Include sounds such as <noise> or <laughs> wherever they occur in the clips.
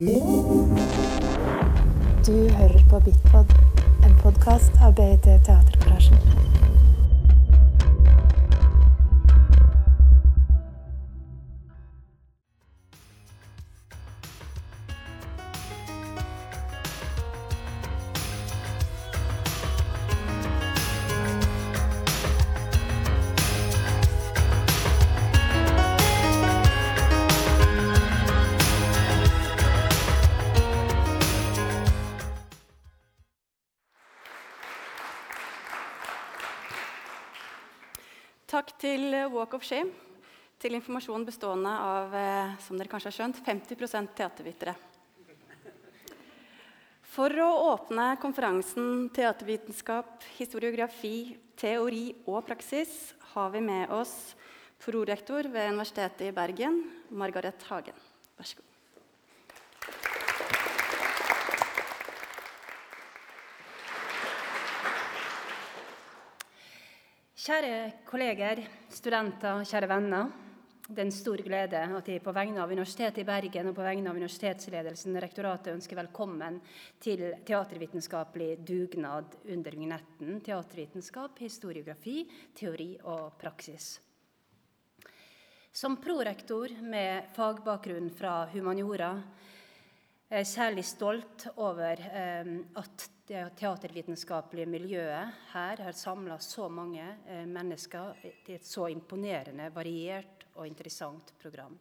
Du hører på Bitpod, en podkast av BIT Teatergarasjen. Walk of Shame, til informasjon bestående av eh, som dere kanskje har skjønt, 50% teatervitere. For å åpne konferansen Teatervitenskap, historiografi, teori og praksis har vi med oss prorektor ved Universitetet i Bergen, Margaret Hagen. Vær så god. Kjære kolleger, studenter, kjære venner. Det er en stor glede at jeg på vegne av Universitetet i Bergen og på vegne av universitetsledelsen og rektoratet ønsker velkommen til teatervitenskapelig dugnad under vignetten teatervitenskap, historiografi, teori og praksis. Som prorektor med fagbakgrunn fra humaniora særlig stolt over eh, at det teatervitenskapelige miljøet her har samla så mange eh, mennesker til et så imponerende, variert og interessant program.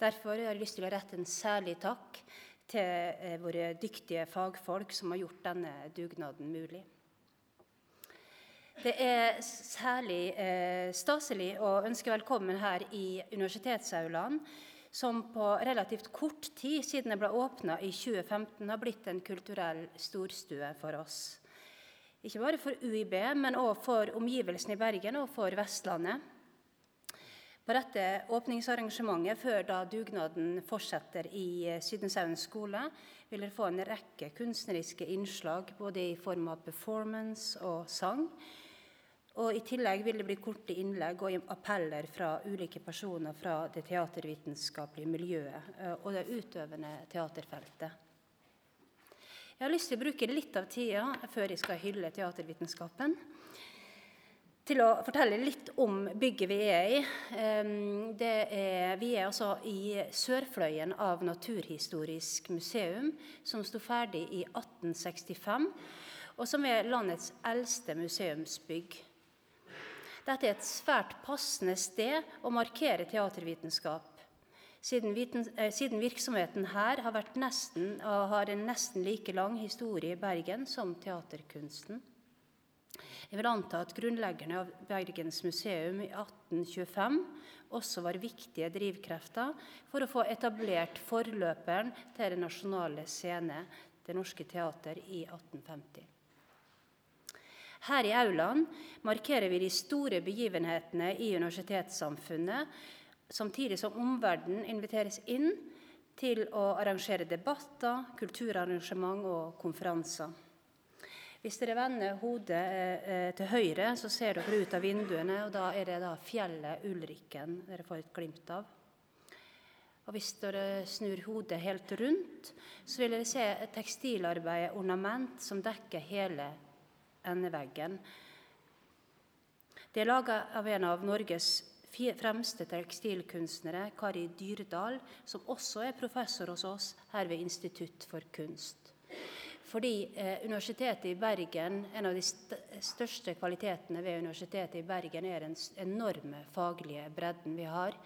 Derfor har jeg lyst til å rette en særlig takk til eh, våre dyktige fagfolk som har gjort denne dugnaden mulig. Det er særlig eh, staselig å ønske velkommen her i universitetsaulaen som på relativt kort tid siden det ble åpna i 2015, har blitt en kulturell storstue for oss. Ikke bare for UiB, men òg for omgivelsene i Bergen og for Vestlandet. På dette åpningsarrangementet, før da dugnaden fortsetter i Sydenshaugen skole, vil dere få en rekke kunstneriske innslag, både i form av performance og sang. Og I tillegg vil det bli korte innlegg og appeller fra ulike personer fra det teatervitenskapelige miljøet eh, og det utøvende teaterfeltet. Jeg har lyst til å bruke litt av tida før jeg skal hylle teatervitenskapen, til å fortelle litt om bygget vi er i. Er, vi er altså i sørfløyen av Naturhistorisk museum, som sto ferdig i 1865, og som er landets eldste museumsbygg. Dette er et svært passende sted å markere teatervitenskap. Siden, viten, eh, siden, virksomheten her har, nesten, har en nesten like lang historie i Bergen som teaterkunsten. Jeg vil anta at grunnleggerne av Bergens museum i 1825 også var viktige drivkrefter for å få etablert forløperen til Den nasjonale scene, Det Norske Teater, i 1850. Her i aulaen markerer vi de store begivenhetene i universitetssamfunnet, samtidig som omverdenen inviteres inn til å arrangere debatter, kulturarrangement og konferanser. Hvis dere vender hodet eh, til høyre, så ser dere ut av vinduene, og da er det da fjellet Ulrikken dere får et glimt av. Og Hvis dere snur hodet helt rundt, så vil dere se et tekstilarbeid, ornament, som dekker hele endeveggen. Det er laga av en av Norges fremste tekstilkunstnere, Kari Dyrdal, som også er professor hos oss her ved Institutt for kunst. Fordi eh, Universitetet i Bergen, En av de st største kvalitetene ved Universitetet i Bergen er den enorme faglige bredden vi har.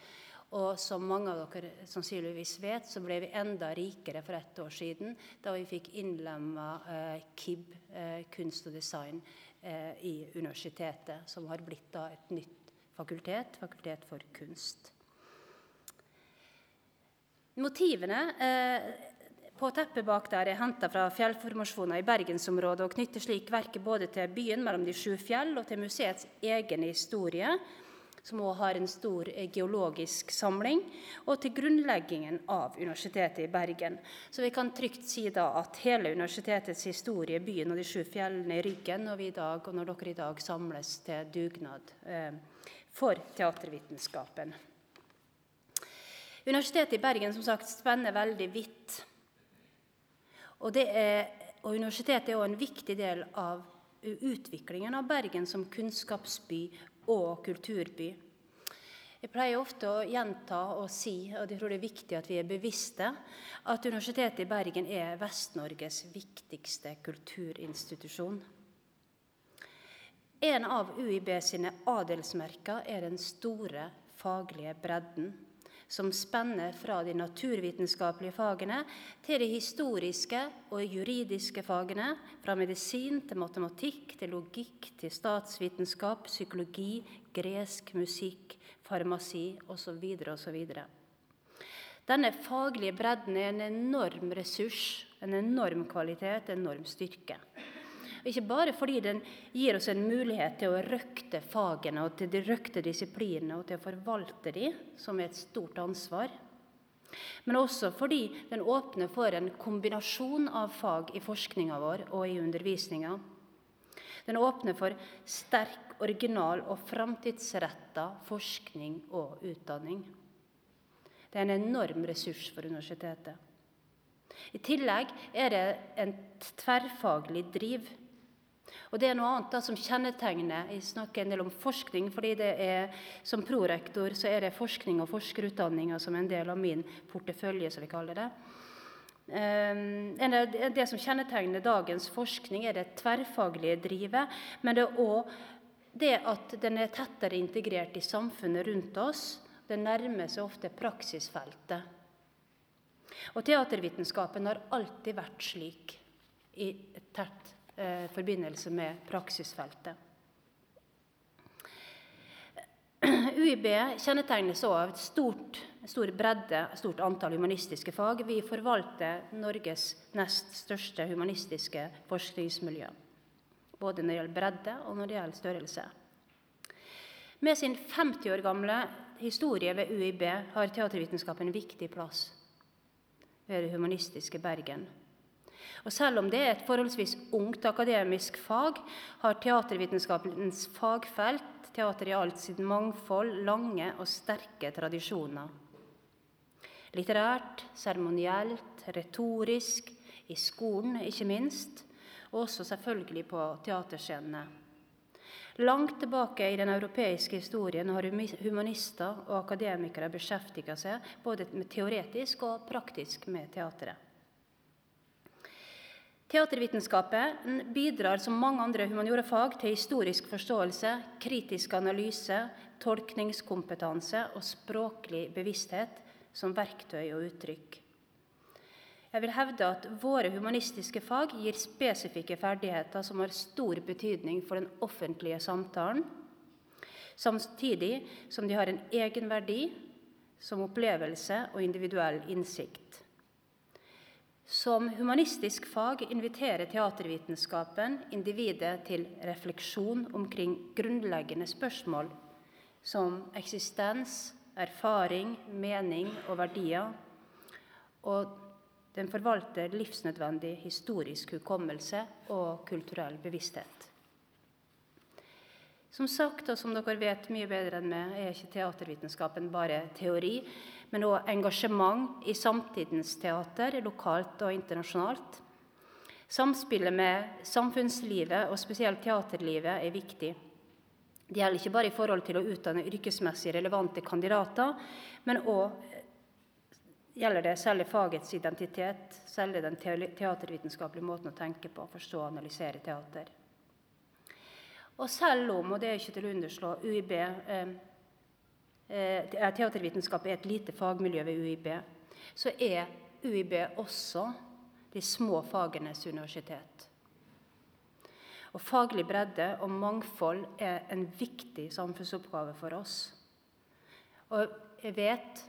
Og som mange av dere sannsynligvis vet, så ble vi enda rikere for ett år siden da vi fikk innlemma eh, KIB, eh, kunst og design, eh, i universitetet, som har blitt da et nytt fakultet, fakultet for kunst. Motivene eh, på teppet bak der er henta fra fjellformasjoner i bergensområdet og knytter slik verket både til byen mellom de sju fjell og til museets egen historie som også har en stor eh, geologisk samling, og til grunnleggingen av Universitetet i Bergen. Så vi kan trygt si da at hele universitetets historie, byen og de sju fjellene i ryggen, når, dag, når dere i dag samles til dugnad eh, for teatervitenskapen. Universitetet i Bergen som sagt, spenner veldig vidt. Og, er, og Universitetet er også en viktig del av utviklingen av Bergen som kunnskapsby og kulturby. Jeg pleier ofte å gjenta og si, og jeg tror det er viktig at vi er bevisste, at Universitetet i Bergen er Vest-Norges viktigste kulturinstitusjon. En av UiB sine adelsmerker er den store faglige bredden som spenner fra de naturvitenskapelige fagene til de historiske og juridiske fagene, fra medisin til matematikk til logikk til statsvitenskap, psykologi, gresk, musikk, farmasi osv. osv. Denne faglige bredden er en enorm ressurs, en enorm kvalitet, en enorm styrke. Ikke bare fordi den gir oss en mulighet til å røkte fagene og til de røkte disiplinene og til å forvalte de, som er et stort ansvar, men også fordi den åpner for en kombinasjon av fag i forskninga vår og i undervisninga. Den åpner for sterk, original og framtidsretta forskning og utdanning. Det er en enorm ressurs for universitetet. I tillegg er det en tverrfaglig driv og Det er noe annet da som kjennetegner Jeg snakker en del om forskning, fordi det er, som prorektor så er det forskning og forskerutdanninga som en del av min portefølje, som vi kaller det. Um, det som kjennetegner dagens forskning, er det tverrfaglige drivet, men det er òg det at den er tettere integrert i samfunnet rundt oss. Det nærmer seg ofte praksisfeltet. Og teatervitenskapen har alltid vært slik i et tett eh, forbindelse med praksisfeltet. UiB kjennetegnes også av et stort, stor bredde, stort antall humanistiske fag. Vi forvalter Norges nest største humanistiske forskningsmiljø. Både når det gjelder bredde og når det gjelder størrelse. Med sin 50 år gamle historie ved UiB har teatervitenskapen en viktig plass ved det humanistiske Bergen. Og Selv om det er et forholdsvis ungt akademisk fag, har teatervitenskapens fagfelt, teater i alt sitt mangfold, lange og sterke tradisjoner. Litterært, seremonielt, retorisk, i skolen ikke minst, og også selvfølgelig på teaterscenene. Langt tilbake i den europeiske historien har humanister og akademikere beskjeftiga seg både teoretisk og praktisk med teatret. Teatervitenskapen bidrar som mange andre humaniorafag til historisk forståelse, kritisk analyse, tolkningskompetanse og språklig bevissthet som verktøy og uttrykk. Jeg vil hevde at våre humanistiske fag gir spesifikke ferdigheter som har stor betydning for den offentlige samtalen, samtidig som de har en egenverdi som opplevelse og individuell innsikt. Som humanistisk fag inviterer teatervitenskapen individet til refleksjon omkring grunnleggende spørsmål som eksistens, erfaring, mening og verdier. Og den forvalter livsnødvendig historisk hukommelse og kulturell bevissthet. Som sagt, og som dere vet mye bedre enn meg, er ikke teatervitenskapen bare teori, men òg engasjement i samtidens teater, lokalt og internasjonalt. Samspillet med samfunnslivet, og spesielt teaterlivet, er viktig. Det gjelder ikke bare i forhold til å utdanne yrkesmessig relevante kandidater, men òg gjelder det selve fagets identitet, selve den teatervitenskapelige måten å tenke på, forstå og analysere teater. Og selv om, og det er ikke til å underslå, UiB eh, Eh, teatervitenskap er et lite fagmiljø ved UiB, så er UiB også de små fagenes universitet. Og Faglig bredde og mangfold er en viktig samfunnsoppgave for oss. Og jeg vet,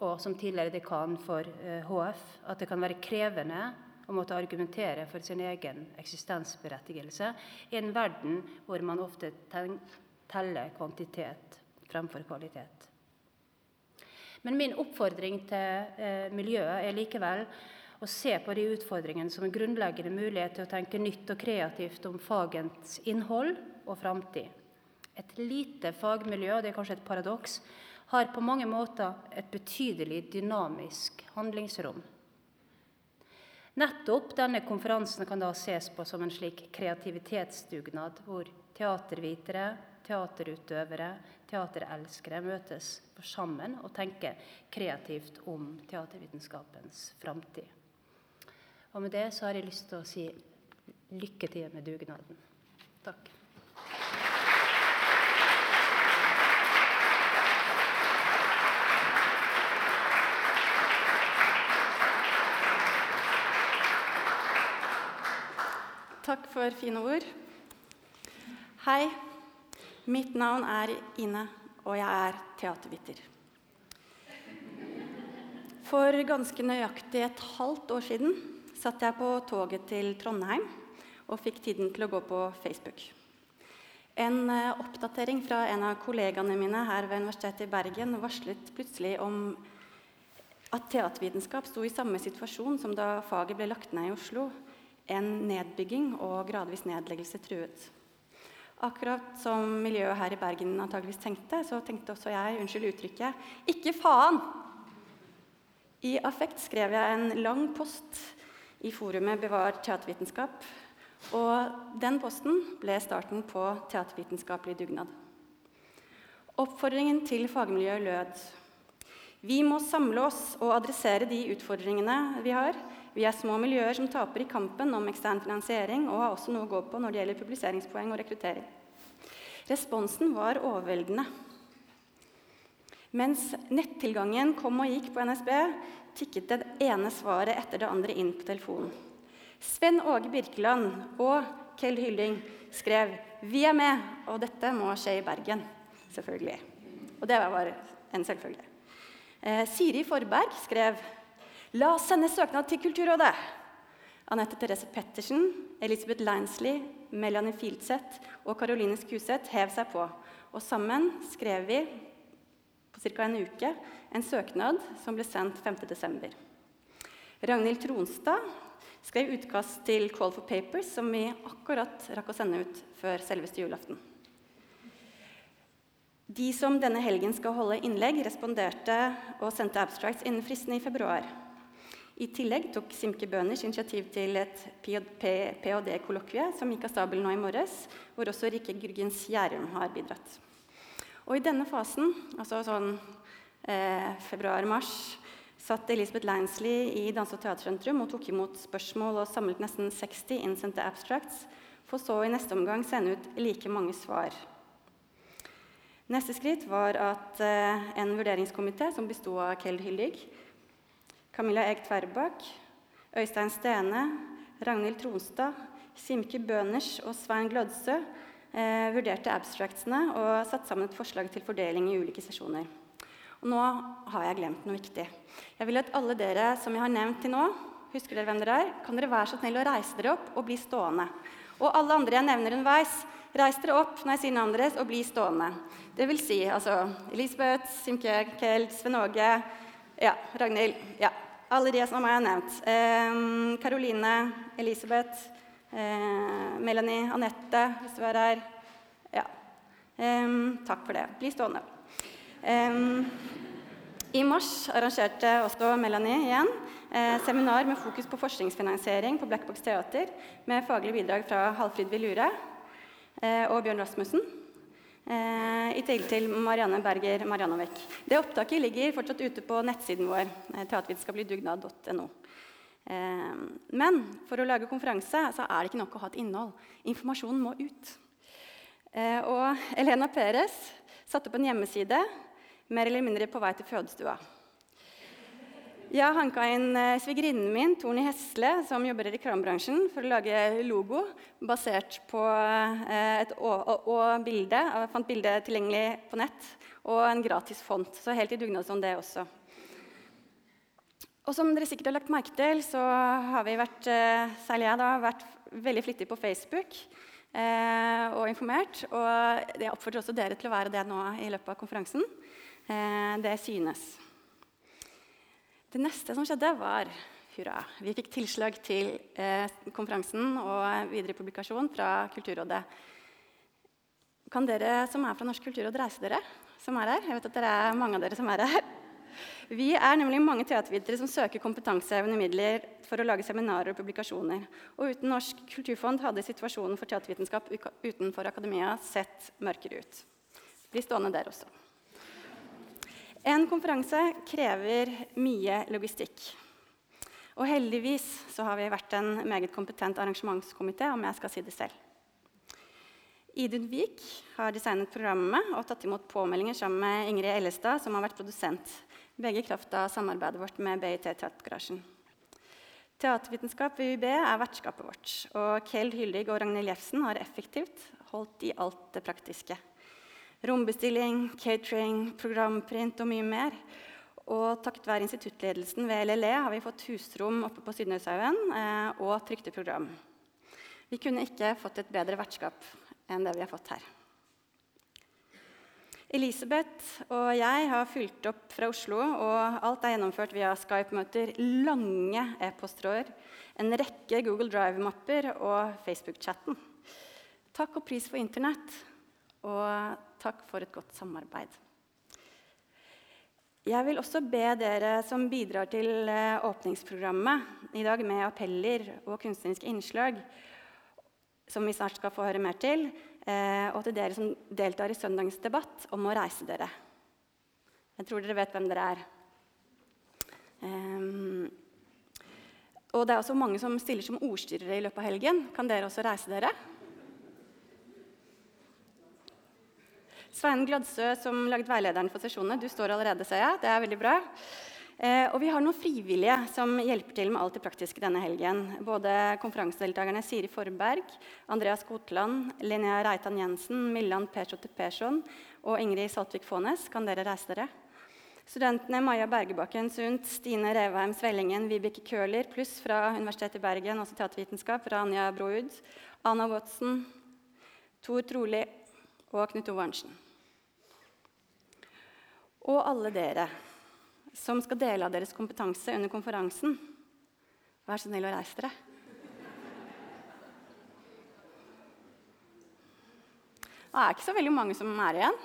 og som tidligere dekan for HF, eh, at det kan være krevende å måtte argumentere for sin egen eksistensberettigelse i en verden hvor man ofte teller kvantitet fremfor kvalitet. Men min oppfordring til eh, miljøet er likevel å se på de utfordringene som en grunnleggende mulighet til å tenke nytt og kreativt om fagens innhold og framtid. Et lite fagmiljø, og det er kanskje et paradoks, har på mange måter et betydelig dynamisk handlingsrom. Nettopp denne konferansen kan da ses på som en slik kreativitetsdugnad, hvor teatervitere, teaterutøvere, teaterelskere møtes sammen og tenker kreativt om teatervitenskapens framtid. Og med det så har jeg lyst til å si lykke til med dugnaden. Takk. Takk for fine ord. Hei, mitt navn er Ine, og jeg er teaterviter. For ganske nøyaktig et halvt år siden satt jeg på toget til Trondheim og fikk tiden til å gå på Facebook. En eh, oppdatering fra en av kollegaene mine her ved Universitetet i Bergen varslet plutselig om at teatervitenskap sto i samme situasjon som da faget ble lagt ned i Oslo en nedbygging og gradvis nedleggelse truet. Akkurat som miljøet her i Bergen antageligvis tenkte, så tenkte også jeg unnskyld uttrykket, 'ikke faen'. I affekt skrev jeg en lang post i forumet Bevar teatervitenskap. Og den posten ble starten på teatervitenskapelig dugnad. Oppfordringen til fagmiljøet lød vi må samle oss og adressere de utfordringene vi har, vi er små miljøer som taper i kampen om ekstern finansiering og har også noe å gå på når det gjelder publiseringspoeng og rekruttering. Responsen var overveldende. Mens nettilgangen kom og gikk på NSB, tikket det ene svaret etter det andre inn på telefonen. Sven Åge Birkeland og Kjell Hylling skrev 'Vi er med', og dette må skje i Bergen. Selvfølgelig. Og det var en selvfølge. Eh, Siri Forberg skrev La oss sende søknad til Kulturrådet. Anette Therese Pettersen, Elisabeth Linsley, Melanie Fieldseth og Caroline Skuseth hev seg på. Og sammen skrev vi på ca. en uke en søknad som ble sendt 5.12. Ragnhild Tronstad skrev utkast til Call for Papers, som vi akkurat rakk å sende ut før selveste julaften. De som denne helgen skal holde innlegg, responderte og sendte abstracts innen fristen i februar. I tillegg tok Simke Bøhners initiativ til et ph.d.-kollokvie som gikk av stabelen nå i morges, hvor også Rikke Gurgens Gjærum har bidratt. Og I denne fasen, altså sånn eh, februar-mars, satt Elisabeth Lansley i Danse- og teatersentrum og tok imot spørsmål og samlet nesten 60 innsendte abstracts, for så i neste omgang sende ut like mange svar. Neste skritt var at eh, en vurderingskomité som besto av Keld Hyldig, Camilla Eg Tverbakk, Øystein Stene, Ragnhild Tronstad, Simke Bøners og Svein Glødsø eh, vurderte abstractsene og satte sammen et forslag til fordeling i ulike sesjoner. Og nå har jeg glemt noe viktig. Jeg vil at alle dere som jeg har nevnt til nå, husker dere hvem dere er, kan dere være så snill å reise dere opp og bli stående. Og alle andre jeg nevner underveis, reis dere opp når jeg sier navnet deres, og bli stående. Det vil si altså Elisabeth, Simke, Keld, Sven Åge, ja, Ragnhild. ja, alle de som jeg har nevnt. Karoline, eh, Elisabeth, eh, Melanie, Anette, hvis du er her. Ja. Eh, takk for det. Bli stående. I mars arrangerte også Melanie igjen eh, seminar med fokus på forskningsfinansiering på Black Box Teater med faglig bidrag fra Halfrid Vilure eh, og Bjørn Rasmussen. Eh, I tillegg til Marianne Berger Marianovek. Det opptaket ligger fortsatt ute på nettsiden vår, eh, teatervitenskapeligdugnad.no. Eh, men for å lage konferanse så er det ikke nok å ha et innhold. Informasjonen må ut. Og Elena Perez satte opp en hjemmeside mer eller mindre på vei til fødestua. Jeg hanka inn eh, svigerinnen min, Torny Hesle, som jobber i reklamebransjen, for å lage logo basert på et et og, og bilde. Jeg fant bildet tilgjengelig på nett, og en gratis font. Så helt i dugnadsånd, det også. Og som dere sikkert har lagt merke til, så har vi vært, eh, særlig jeg da, vært veldig flittig på Facebook eh, og informert. Og jeg oppfordrer også dere til å være det nå i løpet av konferansen. Eh, det synes. Det neste som skjedde, var hurra. Vi fikk tilslag til eh, konferansen og videre publikasjon fra Kulturrådet. Kan dere som er fra Norsk kulturråd, reise dere? som er her. Jeg vet at dere er mange av dere som er her. Vi er nemlig mange teatervitere som søker kompetansehevende midler for å lage seminarer og publikasjoner. Og uten Norsk kulturfond hadde situasjonen for teatervitenskap utenfor akademia sett mørkere ut. Bli stående der også. En konferanse krever mye logistikk. Og heldigvis så har vi vært en meget kompetent arrangementskomité, om jeg skal si det selv. Idun Vik har designet programmet og tatt imot påmeldinger sammen med Ingrid Ellestad, som har vært produsent. Begge i kraft av samarbeidet vårt med BIT Teatergarasjen. Teatervitenskap ved UiB er vertskapet vårt. Og Kjell Hyldig og Ragnhild Jefsen har effektivt holdt i alt det praktiske. Rombestilling, catering, programprint og mye mer. Og takket være instituttledelsen ved LLE har vi fått husrom oppe på Sydnøyshaugen eh, og trykte program. Vi kunne ikke fått et bedre vertskap enn det vi har fått her. Elisabeth og jeg har fulgt opp fra Oslo, og alt er gjennomført via Skype-møter, lange e-posttråder, en rekke Google Drive-mapper og Facebook-chatten. Takk og pris for Internett, og takk for et godt samarbeid. Jeg vil også be dere som bidrar til eh, åpningsprogrammet i dag med appeller og kunstneriske innslag, som vi snart skal få høre mer til, eh, og til dere som deltar i søndagens debatt, om å reise dere. Jeg tror dere vet hvem dere er. Um, og det er også mange som stiller som ordstyrere i løpet av helgen. Kan dere også reise dere? Svein Gladsø, som laget veilederen for sesjonene, du står allerede, ser jeg. Det er veldig bra. Eh, og vi har noen frivillige som hjelper til med alt det praktiske denne helgen. Både konferansedeltakerne Siri Forberg, Andreas Skotland, Linnea Reitan Jensen, Millan Persson Persson og Ingrid Saltvik Fånes. Kan dere reise dere? Studentene Maja Bergebakken Sundt, Stine Revheim Svellingen, Vibeke Køhler pluss fra Universitetet i Bergen, også teatervitenskap, Rania Brohud, Anna Watson, Tor Troli og Knut Ove. Og alle dere som skal dele av deres kompetanse under konferansen. Vær så snill å reise dere. Det er ikke så veldig mange som er igjen.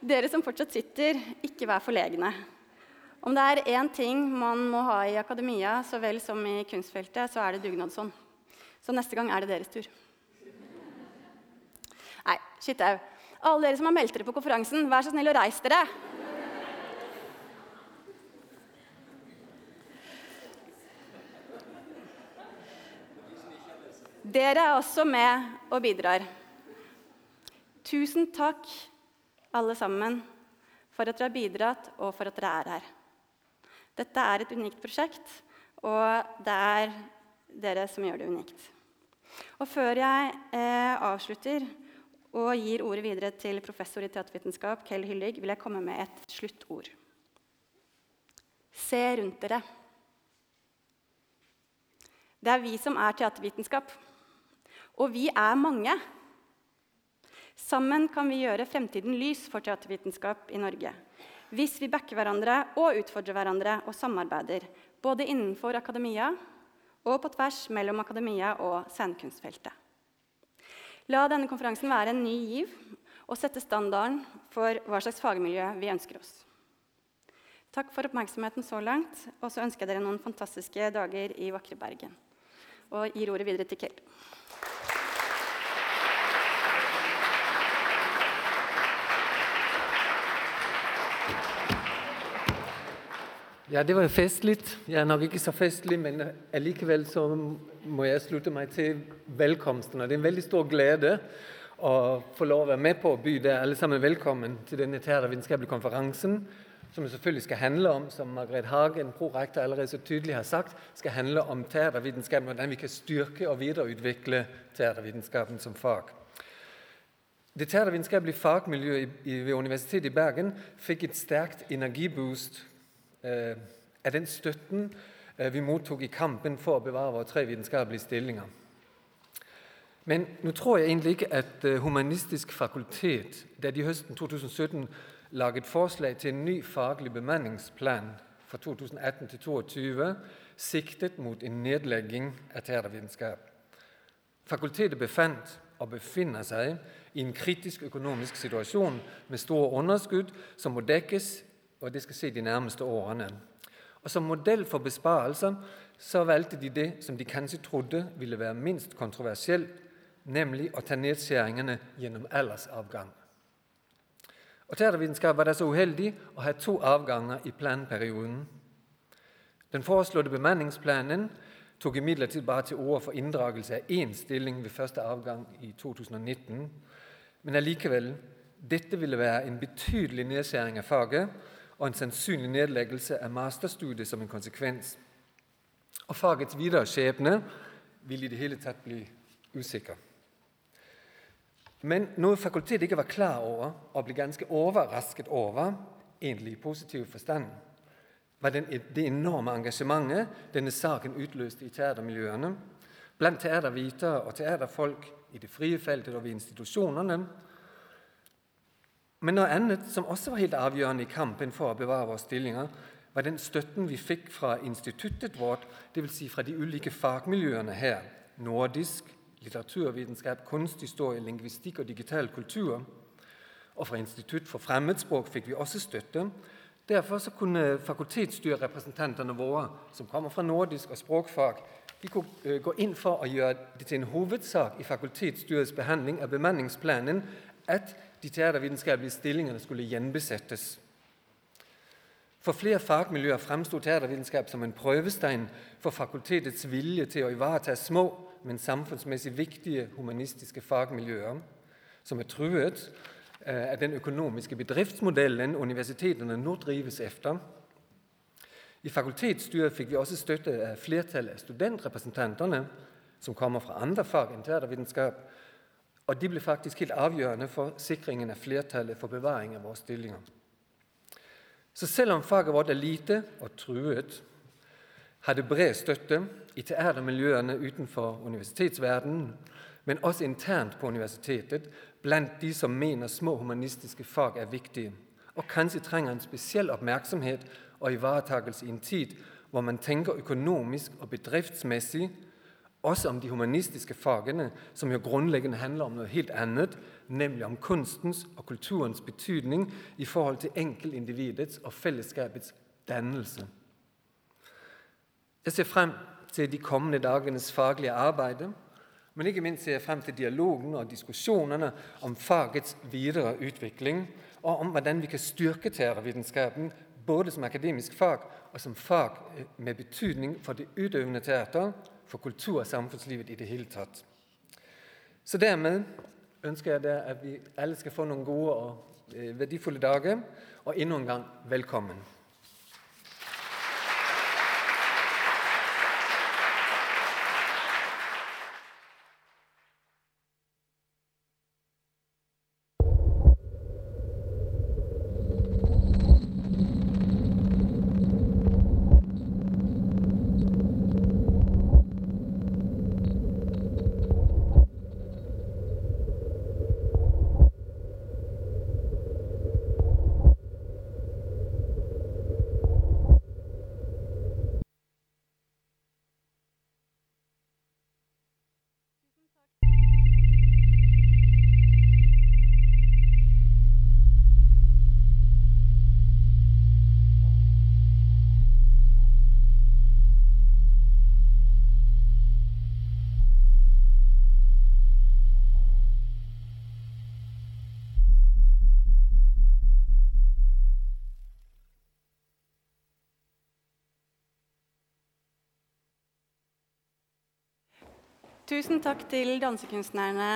Dere som fortsatt sitter, ikke vær forlegne. Om det er én ting man må ha i akademia så vel som i kunstfeltet, så er det dugnadsånd. Så neste gang er det deres tur. Nei, Skythaug. Alle dere som har meldt dere på konferansen, vær så snill å reise dere. Dere er også med og bidrar. Tusen takk, alle sammen, for at dere har bidratt, og for at dere er her. Dette er et unikt prosjekt, og det er dere som gjør det unikt. Og før jeg eh, avslutter og gir ordet videre til professor i teatervitenskap Kell Hyllig, vil jeg komme med et sluttord. Se rundt dere. Det er vi som er teatervitenskap. Og vi er mange. Sammen kan vi gjøre fremtiden lys for teatervitenskap i Norge. Hvis vi backer hverandre og utfordrer hverandre og samarbeider, både innenfor akademia og på tvers mellom akademia og scenekunstfeltet. La denne konferansen være en ny giv og sette standarden for hva slags fagmiljø vi ønsker oss. Takk for oppmerksomheten så langt, og så ønsker jeg dere noen fantastiske dager i vakre Bergen. Og gir ordet videre til Kell. Ja, det var festlig. Jeg er nok ikke så festlig, men allikevel så må jeg slutte meg til velkomsten. Og det er en veldig stor glede å få lov å være med på å by dere alle sammen velkommen til denne teatervitenskapelige konferansen, som selvfølgelig skal handle om, som Margrethe Hagen, prorektor, allerede så tydelig har sagt, skal handle om teatervitenskap, hvordan vi kan styrke og videreutvikle teatervitenskapen som fag. Det teatervitenskapelige fagmiljøet ved Universitetet i Bergen fikk et sterkt energiboost Øh, af den støtten øh, vi mottok i kampen for å bevare våre tre vitenskapelige stillinger. Men nå tror jeg egentlig ikke at øh, Humanistisk fakultet, da de høsten 2017 laget forslag til en ny faglig bemanningsplan fra 2018 2022, siktet mot en nedlegging av teatervitenskap. Fakultetet befant og befinner seg i en kritisk økonomisk situasjon med store underskudd som må dekkes, og det skal skje de nærmeste årene. Og Som modell for besparelser så valgte de det som de kanskje trodde ville være minst kontroversielt, nemlig å ta nedskjæringene gjennom aldersavgang. Og Teatervitenskap var da så uheldig å ha to avganger i planperioden. Den foreslåtte bemanningsplanen tok imidlertid bare til orde for inndragelse av én stilling ved første avgang i 2019. Men allikevel, dette ville være en betydelig nedskjæring av faget og en sannsynlig nedleggelse av masterstudiet som en konsekvens. Og fagets videre skjebne vil i det hele tatt bli usikker. Men noe fakultetet ikke var klar over og ble ganske overrasket over, egentlig i positiv forstand, var det enorme engasjementet denne saken utløste i teatermiljøene, blant teatervitere og teaterfolk i det frie feltet og ved institusjonene. Men noe annet som også var helt avgjørende i kampen for å bevare våre stillinger, var den støtten vi fikk fra instituttet vårt, dvs. Si fra de ulike fagmiljøene her. Nordisk, litteraturvitenskap, kunsthistorie, lingvistikk og digital kultur. Og fra Institutt for fremmedspråk fikk vi også støtte. Derfor kunne fakultetsstyrerepresentantene våre, som kommer fra nordisk og språkfag, de kunne øh, gå inn for å gjøre det til en hovedsak i fakultetsstyrets behandling av bemanningsplanen at de teatervitenskapelige stillingene skulle gjenbesettes. For flere fagmiljøer fremsto teatervitenskap som en prøvestein for fakultetets vilje til å ivareta små, men samfunnsmessig viktige humanistiske fagmiljøer, som er truet eh, av den økonomiske bedriftsmodellen universitetene nå drives efter. I fakultetsstyret fikk vi også støtte av flertallet av studentrepresentantene, som kommer fra andre fag enn teatervitenskap, og de ble faktisk helt avgjørende for sikringen av flertallet for bevaring av våre stillinger. Så selv om faget vårt er lite og truet, hadde bred støtte i teatermiljøene utenfor universitetsverdenen, men også internt på universitetet, blant de som mener små humanistiske fag er viktige, og kanskje trenger en spesiell oppmerksomhet og ivaretakelse i en tid hvor man tenker økonomisk og bedriftsmessig også om de humanistiske fagene, som jo grunnleggende handler om noe helt annet, nemlig om kunstens og kulturens betydning i forhold til enkeltindividets og fellesskapets dannelse. Jeg ser frem til de kommende dagenes faglige arbeid, men ikke minst ser jeg frem til dialogen og diskusjonene om fagets videre utvikling, og om hvordan vi kan styrke teatervitenskapen både som akademisk fag og som fag med betydning for det utøvende teater, for kultur- og samfunnslivet i det hele tatt. Så dermed ønsker jeg at vi alle skal få noen gode og eh, verdifulle dager. Og enda en gang velkommen. Tusen takk til dansekunstnerne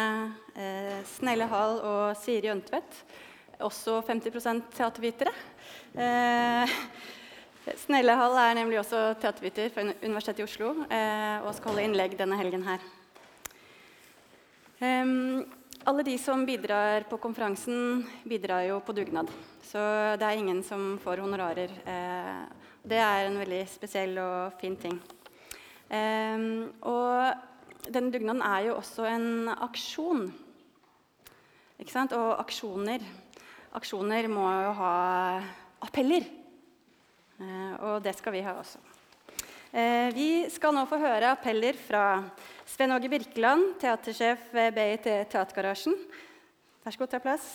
eh, Snelle Hall og Siri Øntvedt. Også 50 teatervitere. Eh, Snelle Hall er nemlig også teaterviter fra Universitetet i Oslo eh, og skal holde innlegg denne helgen her. Alle de som bidrar på konferansen, bidrar jo på dugnad. Så det er ingen som får honorarer. Eh, det er en veldig spesiell og fin ting. Og denne dugnaden er jo også en aksjon. Ikke sant? Og aksjoner Aksjoner må jo ha appeller. Eh, og det skal vi ha også. Eh, vi skal nå få høre appeller fra Sven Åge Birkeland, teatersjef ved BIT Teatergarasjen. Vær så god, ta plass.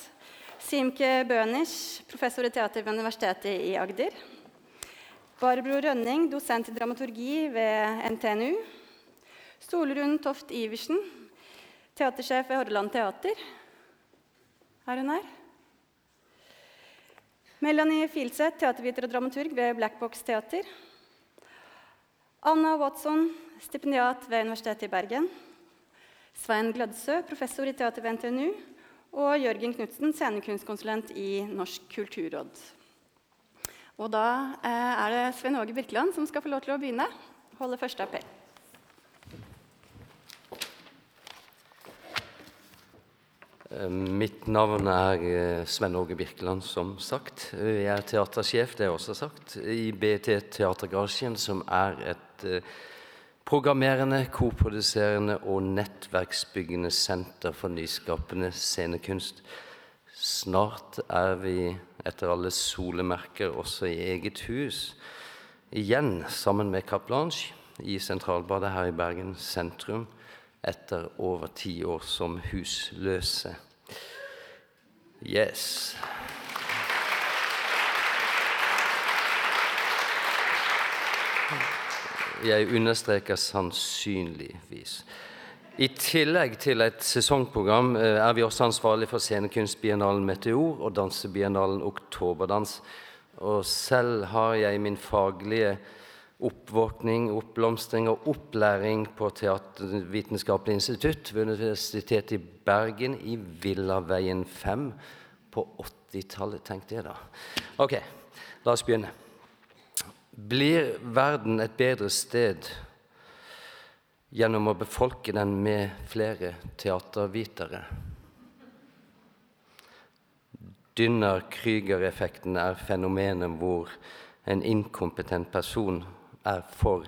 Simke Bønisch, professor i teater ved Universitetet i Agder. Barbro Rønning, dosent i dramaturgi ved NTNU. Solrun Toft Iversen, teatersjef ved Hordaland Teater. Er hun her? Melanie Filseth, teaterviter og dramaturg ved Blackbox Teater. Anna Watson, stipendiat ved Universitetet i Bergen. Svein Glødsø, professor i teater ved NTNU og Jørgen Knutsen, scenekunstkonsulent i Norsk kulturråd. Og da eh, er det Svein Åge Birkeland som skal få lov til å begynne. Holde første appell. Mitt navn er eh, Sven Åge Birkeland, som sagt. Jeg er teatersjef, det er også sagt, i BT Teatergarasjen, som er et programmerende, koproduserende og nettverksbyggende senter for nyskapende scenekunst. Snart er vi, etter alle solemerker, også i eget hus. Igjen sammen med Cap Blanche i Sentralbadet her i Bergen sentrum etter over ti år som husløse. Yes. Jeg understreker sannsynligvis. I tillegg til et sesongprogram eh, er vi også ansvarlig for scenekunstbiennalen Meteor og dansebiennalen Oktoberdans. Og selv har jeg min faglige oppvåkning, oppblomstring og opplæring på Teatervitenskapelig institutt ved Universitetet i Bergen i Villaveien 5 på 80-tallet, tenkte jeg da. Ok, la oss begynne. Blir verden et bedre sted gjennom å befolke den med flere teatervitere? Dynner-Krüger-effekten er fenomenet hvor en inkompetent person er for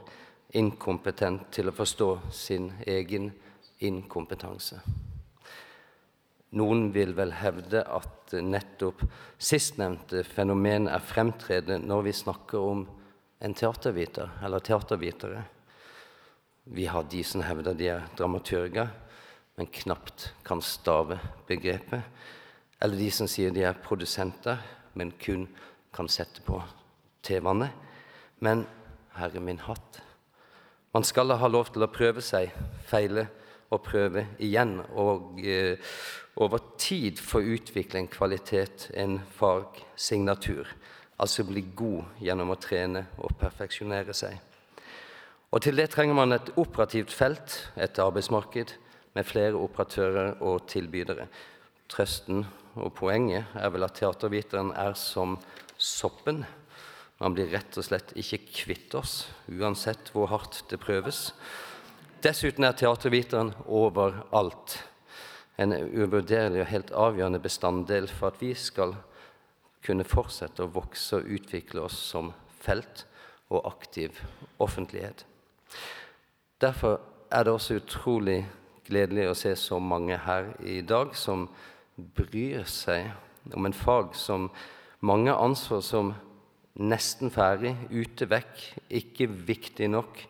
inkompetent til å forstå sin egen inkompetanse. Noen vil vel hevde at nettopp sistnevnte fenomen er fremtredende når vi snakker om en teaterviter eller teatervitere. Vi har de som hevder de er dramaturger, men knapt kan stave begrepet. Eller de som sier de er produsenter, men kun kan sette på TV-ene. Men herre min hatt, man skal ha lov til å prøve seg, feile og prøve igjen. Og eh, over tid få utvikle en kvalitet, en fagsignatur altså bli god gjennom å trene og perfeksjonere seg. Og Til det trenger man et operativt felt, et arbeidsmarked med flere operatører og tilbydere. Trøsten og poenget er vel at teaterviteren er som soppen. Man blir rett og slett ikke kvitt oss, uansett hvor hardt det prøves. Dessuten er teaterviteren overalt. En uvurderlig og helt avgjørende bestanddel for at vi skal kunne fortsette å vokse og utvikle oss som felt og aktiv offentlighet. Derfor er det også utrolig gledelig å se så mange her i dag som bryr seg om en fag som mange anså som nesten ferdig, ute vekk, ikke viktig nok,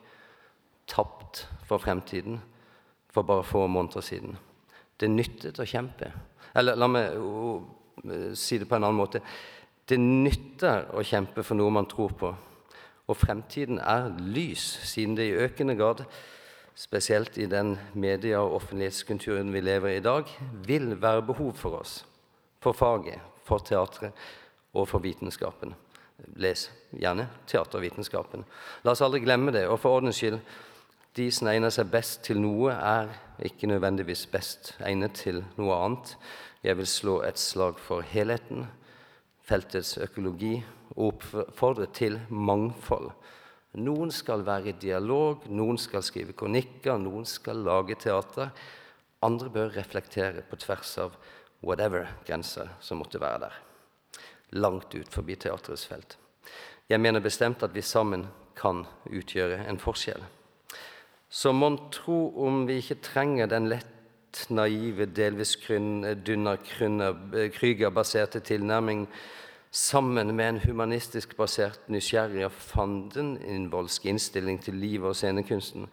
tapt for fremtiden for bare få måneder siden. Det nyttet å kjempe. Eller la meg si det på en annen måte Det nytter å kjempe for noe man tror på. Og fremtiden er lys, siden det i økende grad, spesielt i den media- og offentlighetskulturen vi lever i i dag, vil være behov for oss. For faget, for teatret og for vitenskapen. Les gjerne teatervitenskapen. La oss aldri glemme det. Og for ordens skyld, de som egner seg best til noe, er ikke nødvendigvis best egnet til noe annet. Jeg vil slå et slag for helheten, feltets økologi, og oppfordre til mangfold. Noen skal være i dialog, noen skal skrive kronikker, noen skal lage teater. Andre bør reflektere på tvers av whatever grenser som måtte være der. Langt ut forbi teaterets felt. Jeg mener bestemt at vi sammen kan utgjøre en forskjell. Så mon tro om vi ikke trenger den lett naive, delvis Dunner-Krüger-baserte tilnærming sammen med en humanistisk basert, nysgjerrig og fandeninnvollsk innstilling til livet og scenekunsten,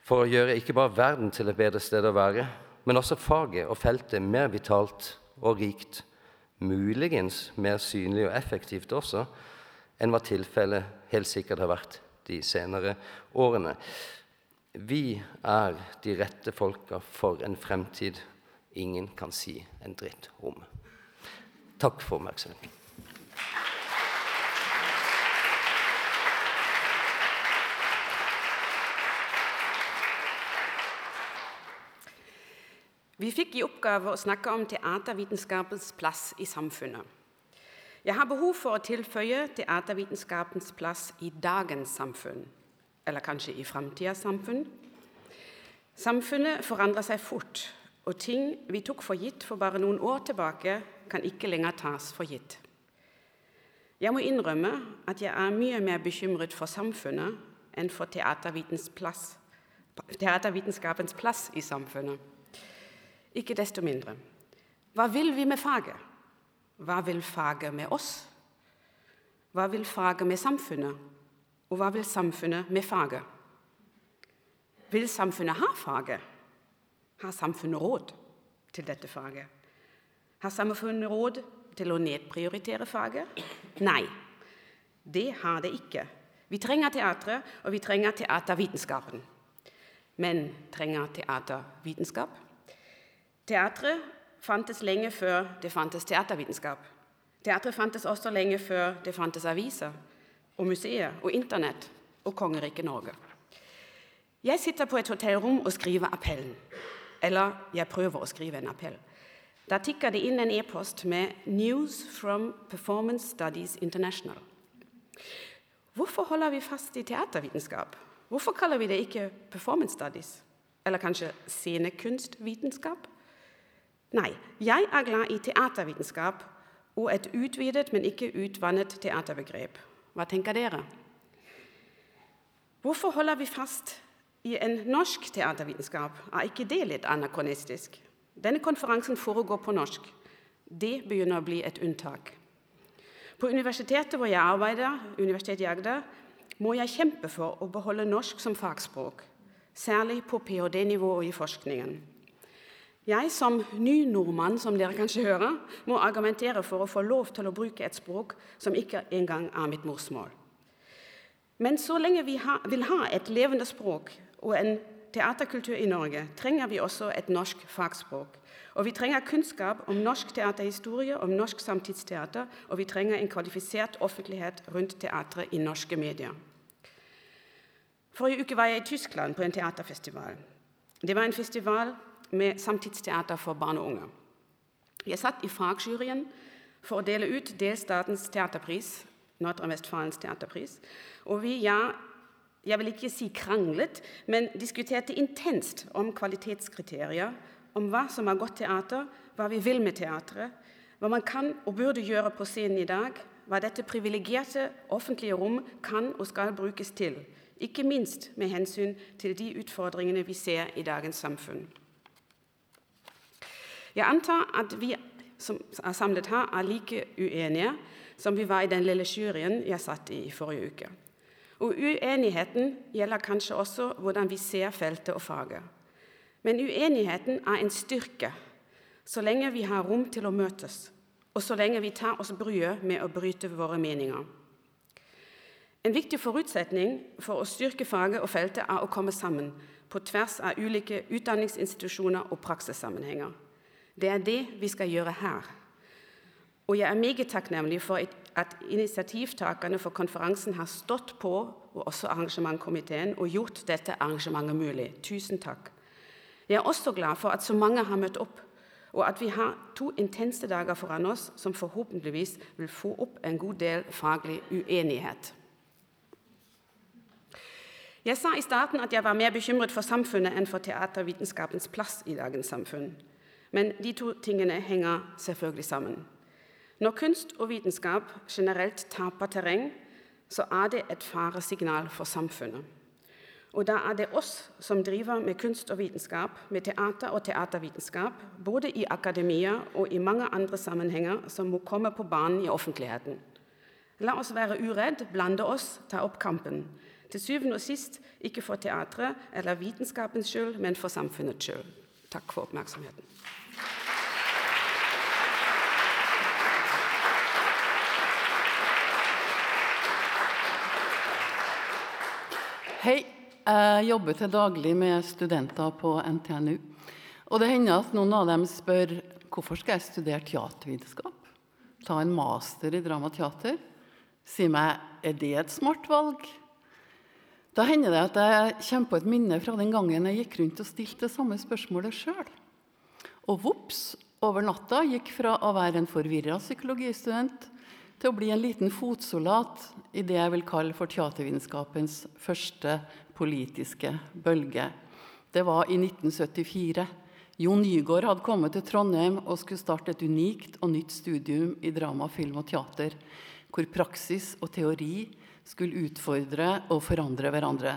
for å gjøre ikke bare verden til et bedre sted å være, men også faget og feltet mer vitalt og rikt, muligens mer synlig og effektivt også, enn hva tilfellet helt sikkert har vært de senere årene. Vi er de rette folka for en fremtid ingen kan si en dritt om. Takk for oppmerksomheten. Vi fikk i oppgave å snakke om teatervitenskapens plass i samfunnet. Jeg har behov for å tilføye teatervitenskapens plass i dagens samfunn, eller kanskje i framtidas samfunn. Samfunnet forandrer seg fort, og ting vi tok for gitt for bare noen år tilbake, kan ikke lenger tas for gitt. Jeg må innrømme at jeg er mye mer bekymret for samfunnet enn for teatervitenskapens plass i samfunnet. Ikke desto mindre. Hva vil vi med faget? Hva vil faget med oss? Hva vil faget med samfunnet? Og hva vil samfunnet med faget? Vil samfunnet ha faget? Har samfunnet råd til dette faget? Har samfunnet råd til å nedprioritere faget? Nei, det har det ikke. Vi trenger teatret, og vi trenger teatervitenskapen. Men trenger teatervitenskap? Teatret fantes lenge før det fantes teatervitenskap. Teatret fantes også lenge før det fantes aviser og museer og Internett og kongeriket Norge. Jeg sitter på et hotellrom og skriver appellen. Eller jeg prøver å skrive en appell. Da tikker det inn en e-post med 'News from Performance Studies International'. Hvorfor holder vi fast i teatervitenskap? Hvorfor kaller vi det ikke performance studies? Eller kanskje scenekunstvitenskap? Nei, jeg er glad i teatervitenskap og et utvidet, men ikke utvannet teaterbegrep. Hva tenker dere? Hvorfor holder vi fast i en norsk teatervitenskap? Er ikke det litt anakronistisk? Denne konferansen foregår på norsk. Det begynner å bli et unntak. På universitetet hvor jeg arbeider, Universitetet i Agder, må jeg kjempe for å beholde norsk som fagspråk, særlig på ph.d.-nivå og i forskningen. Jeg som ny nordmann, som dere kanskje hører, må argumentere for å få lov til å bruke et språk som ikke engang er mitt morsmål. Men så lenge vi ha, vil ha et levende språk og en teaterkultur i Norge, trenger vi også et norsk fagspråk. Og vi trenger kunnskap om norsk teaterhistorie, om norsk samtidsteater, og vi trenger en kvalifisert offentlighet rundt teatret i norske medier. Forrige uke var jeg i Tyskland på en teaterfestival. Det var en festival med samtidsteater for barn og unge. Jeg satt i fagjuryen for å dele ut delstatens teaterpris, Nordre-Vestfalens teaterpris. Og vi, ja, jeg vil ikke si kranglet, men diskuterte intenst om kvalitetskriterier, om hva som er godt teater, hva vi vil med teatret, hva man kan og burde gjøre på scenen i dag, hva dette privilegerte offentlige rom kan og skal brukes til, ikke minst med hensyn til de utfordringene vi ser i dagens samfunn. Jeg antar at vi som er samlet her, er like uenige som vi var i den lille juryen jeg satt i i forrige uke. Og Uenigheten gjelder kanskje også hvordan vi ser feltet og faget. Men uenigheten er en styrke så lenge vi har rom til å møtes, og så lenge vi tar oss bryet med å bryte våre meninger. En viktig forutsetning for å styrke faget og feltet er å komme sammen på tvers av ulike utdanningsinstitusjoner og praksissammenhenger. Det er det vi skal gjøre her. Og jeg er meget takknemlig for at initiativtakerne for konferansen har stått på, og også arrangementkomiteen, og gjort dette arrangementet mulig. Tusen takk. Jeg er også glad for at så mange har møtt opp, og at vi har to intense dager foran oss som forhåpentligvis vil få opp en god del faglig uenighet. Jeg sa i starten at jeg var mer bekymret for samfunnet enn for teatervitenskapens plass i dagens samfunn. Men de to tingene henger selvfølgelig sammen. Når kunst og vitenskap generelt taper terreng, så er det et faresignal for samfunnet. Og da er det oss som driver med kunst og vitenskap, med teater og teatervitenskap, både i akademia og i mange andre sammenhenger, som må komme på banen i offentligheten. La oss være uredd, blande oss, ta opp kampen. Til syvende og sist ikke for teatret eller vitenskapens skyld, men for samfunnets skyld. Takk for oppmerksomheten. Hei. Jeg jobber til daglig med studenter på NTNU. Og det hender at noen av dem spør hvorfor skal jeg studere teatervitenskap? Ta en master i dramateater? Si meg, er det et smart valg? Da hender det at jeg kommer på et minne fra den gangen jeg gikk rundt og stilte det samme spørsmålet sjøl. Og vops, over natta gikk fra å være en forvirra psykologistudent til å bli en liten fotsoldat i det jeg vil kalle for teatervitenskapens første politiske bølge. Det var i 1974. Jo Nygaard hadde kommet til Trondheim og skulle starte et unikt og nytt studium i drama, film og teater, hvor praksis og teori skulle utfordre og forandre hverandre.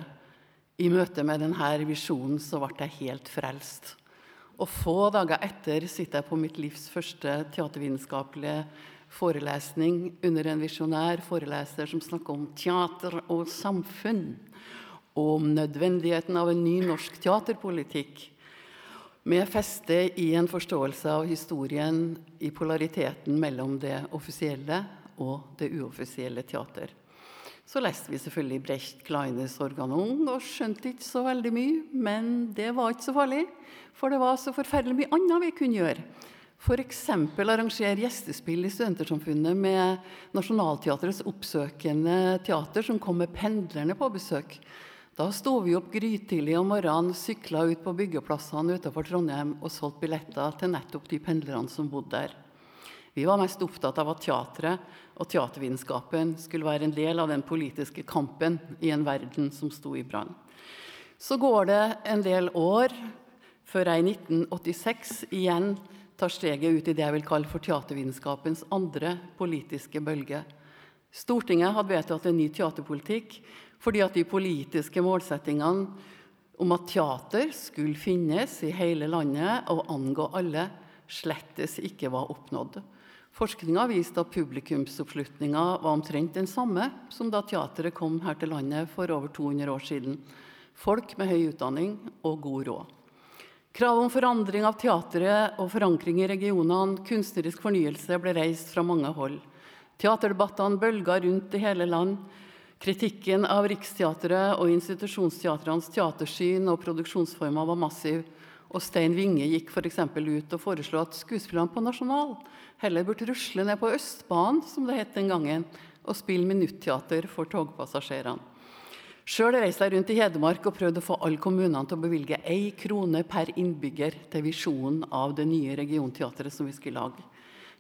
I møte med denne visjonen så ble jeg helt frelst. Og få dager etter sitter jeg på mitt livs første teatervitenskapelige forelesning under en visjonær foreleser som snakker om teater og samfunn og om nødvendigheten av en ny norsk teaterpolitikk med feste i en forståelse av historien i polariteten mellom det offisielle og det uoffisielle teater. Så leste vi selvfølgelig Brecht Kleines 'Organon' og skjønte ikke så veldig mye, men det var ikke så farlig, for det var så forferdelig mye annet vi kunne gjøre. F.eks. arrangere gjestespill i Studentersamfunnet med Nationaltheatrets oppsøkende teater, som kom med pendlerne på besøk. Da sto vi opp grytidlig om morgenen, sykla ut på byggeplassene utenfor Trondheim og solgte billetter til nettopp de pendlerne som bodde der. Vi var mest opptatt av at teatret og teatervitenskapen skulle være en del av den politiske kampen i en verden som sto i brann. Så går det en del år før jeg i 1986 igjen tar steget ut i det jeg vil kalle for teatervitenskapens andre politiske bølge. Stortinget hadde vedtatt en ny teaterpolitikk fordi at de politiske målsettingene om at teater skulle finnes i hele landet og angå alle, slettes ikke var oppnådd. Forskninga viste at publikumsoppslutninga var omtrent den samme som da teateret kom her til landet for over 200 år siden. Folk med høy utdanning og god råd. Krav om forandring av teatret og forankring i regionene, kunstnerisk fornyelse, ble reist fra mange hold. Teaterdebattene bølga rundt i hele land. Kritikken av Riksteatret og institusjonsteatrenes teatersyn og produksjonsformer var massiv. Og Stein Winge gikk f.eks. ut og foreslo at skuespillerne på Nasjonal heller burde rusle ned på Østbanen, som det het den gangen, og spille minutteater for togpassasjerene. Sjøl reiste jeg rundt i Hedmark og prøvde å få alle kommunene til å bevilge én krone per innbygger til visjonen av det nye regionteatret som vi skulle lage.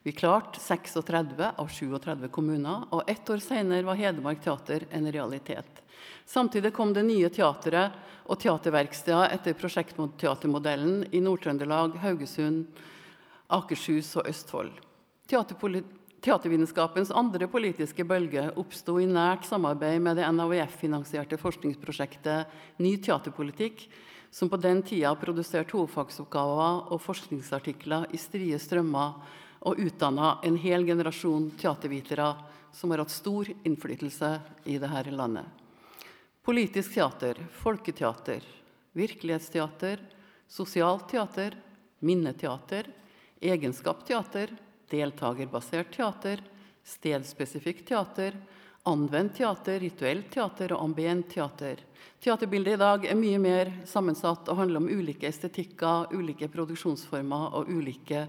Vi klarte 36 av 37 kommuner, og ett år senere var Hedmark Teater en realitet. Samtidig kom det nye teatret og teaterverksteder etter prosjektteatermodellen i Nord-Trøndelag, Haugesund, Akershus og Østfold. Teatervitenskapens andre politiske bølge oppsto i nært samarbeid med det NAVF-finansierte forskningsprosjektet Ny teaterpolitikk, som på den tida produserte hovedfagsoppgaver og forskningsartikler i strie strømmer og utdanna en hel generasjon teatervitere som har hatt stor innflytelse i dette landet. Politisk teater, folketeater, virkelighetsteater, sosialt teater, minneteater, egenskapsteater, deltakerbasert teater, stedspesifikt teater, anvendt teater, rituelt teater og ambient teater. Teaterbildet i dag er mye mer sammensatt og handler om ulike estetikker, ulike produksjonsformer og ulike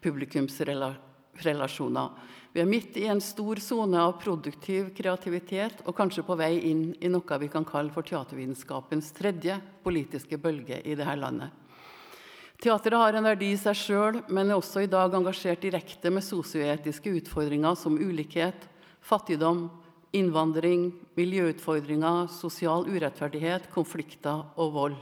publikumsrelasjoner. Vi er midt i en stor sone av produktiv kreativitet og kanskje på vei inn i noe vi kan kalle for teatervitenskapens tredje politiske bølge i dette landet. Teateret har en verdi i seg sjøl, men er også i dag engasjert direkte med sosioetiske utfordringer som ulikhet, fattigdom, innvandring, miljøutfordringer, sosial urettferdighet, konflikter og vold.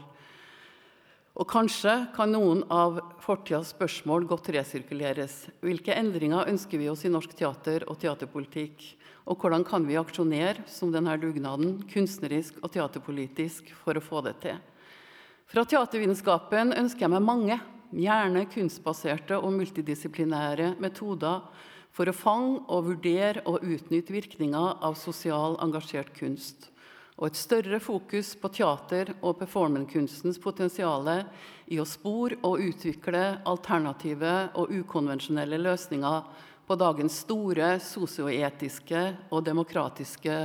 Og kanskje kan noen av fortidas spørsmål godt resirkuleres. Hvilke endringer ønsker vi oss i norsk teater og teaterpolitikk? Og hvordan kan vi aksjonere som denne dugnaden, kunstnerisk og teaterpolitisk, for å få det til? Fra teatervitenskapen ønsker jeg meg mange, gjerne kunstbaserte og multidisiplinære metoder for å fange og vurdere og utnytte virkninger av sosial engasjert kunst og et større fokus på teater- og performancekunstens potensial i å spore og utvikle alternative og ukonvensjonelle løsninger på dagens store sosioetiske og demokratiske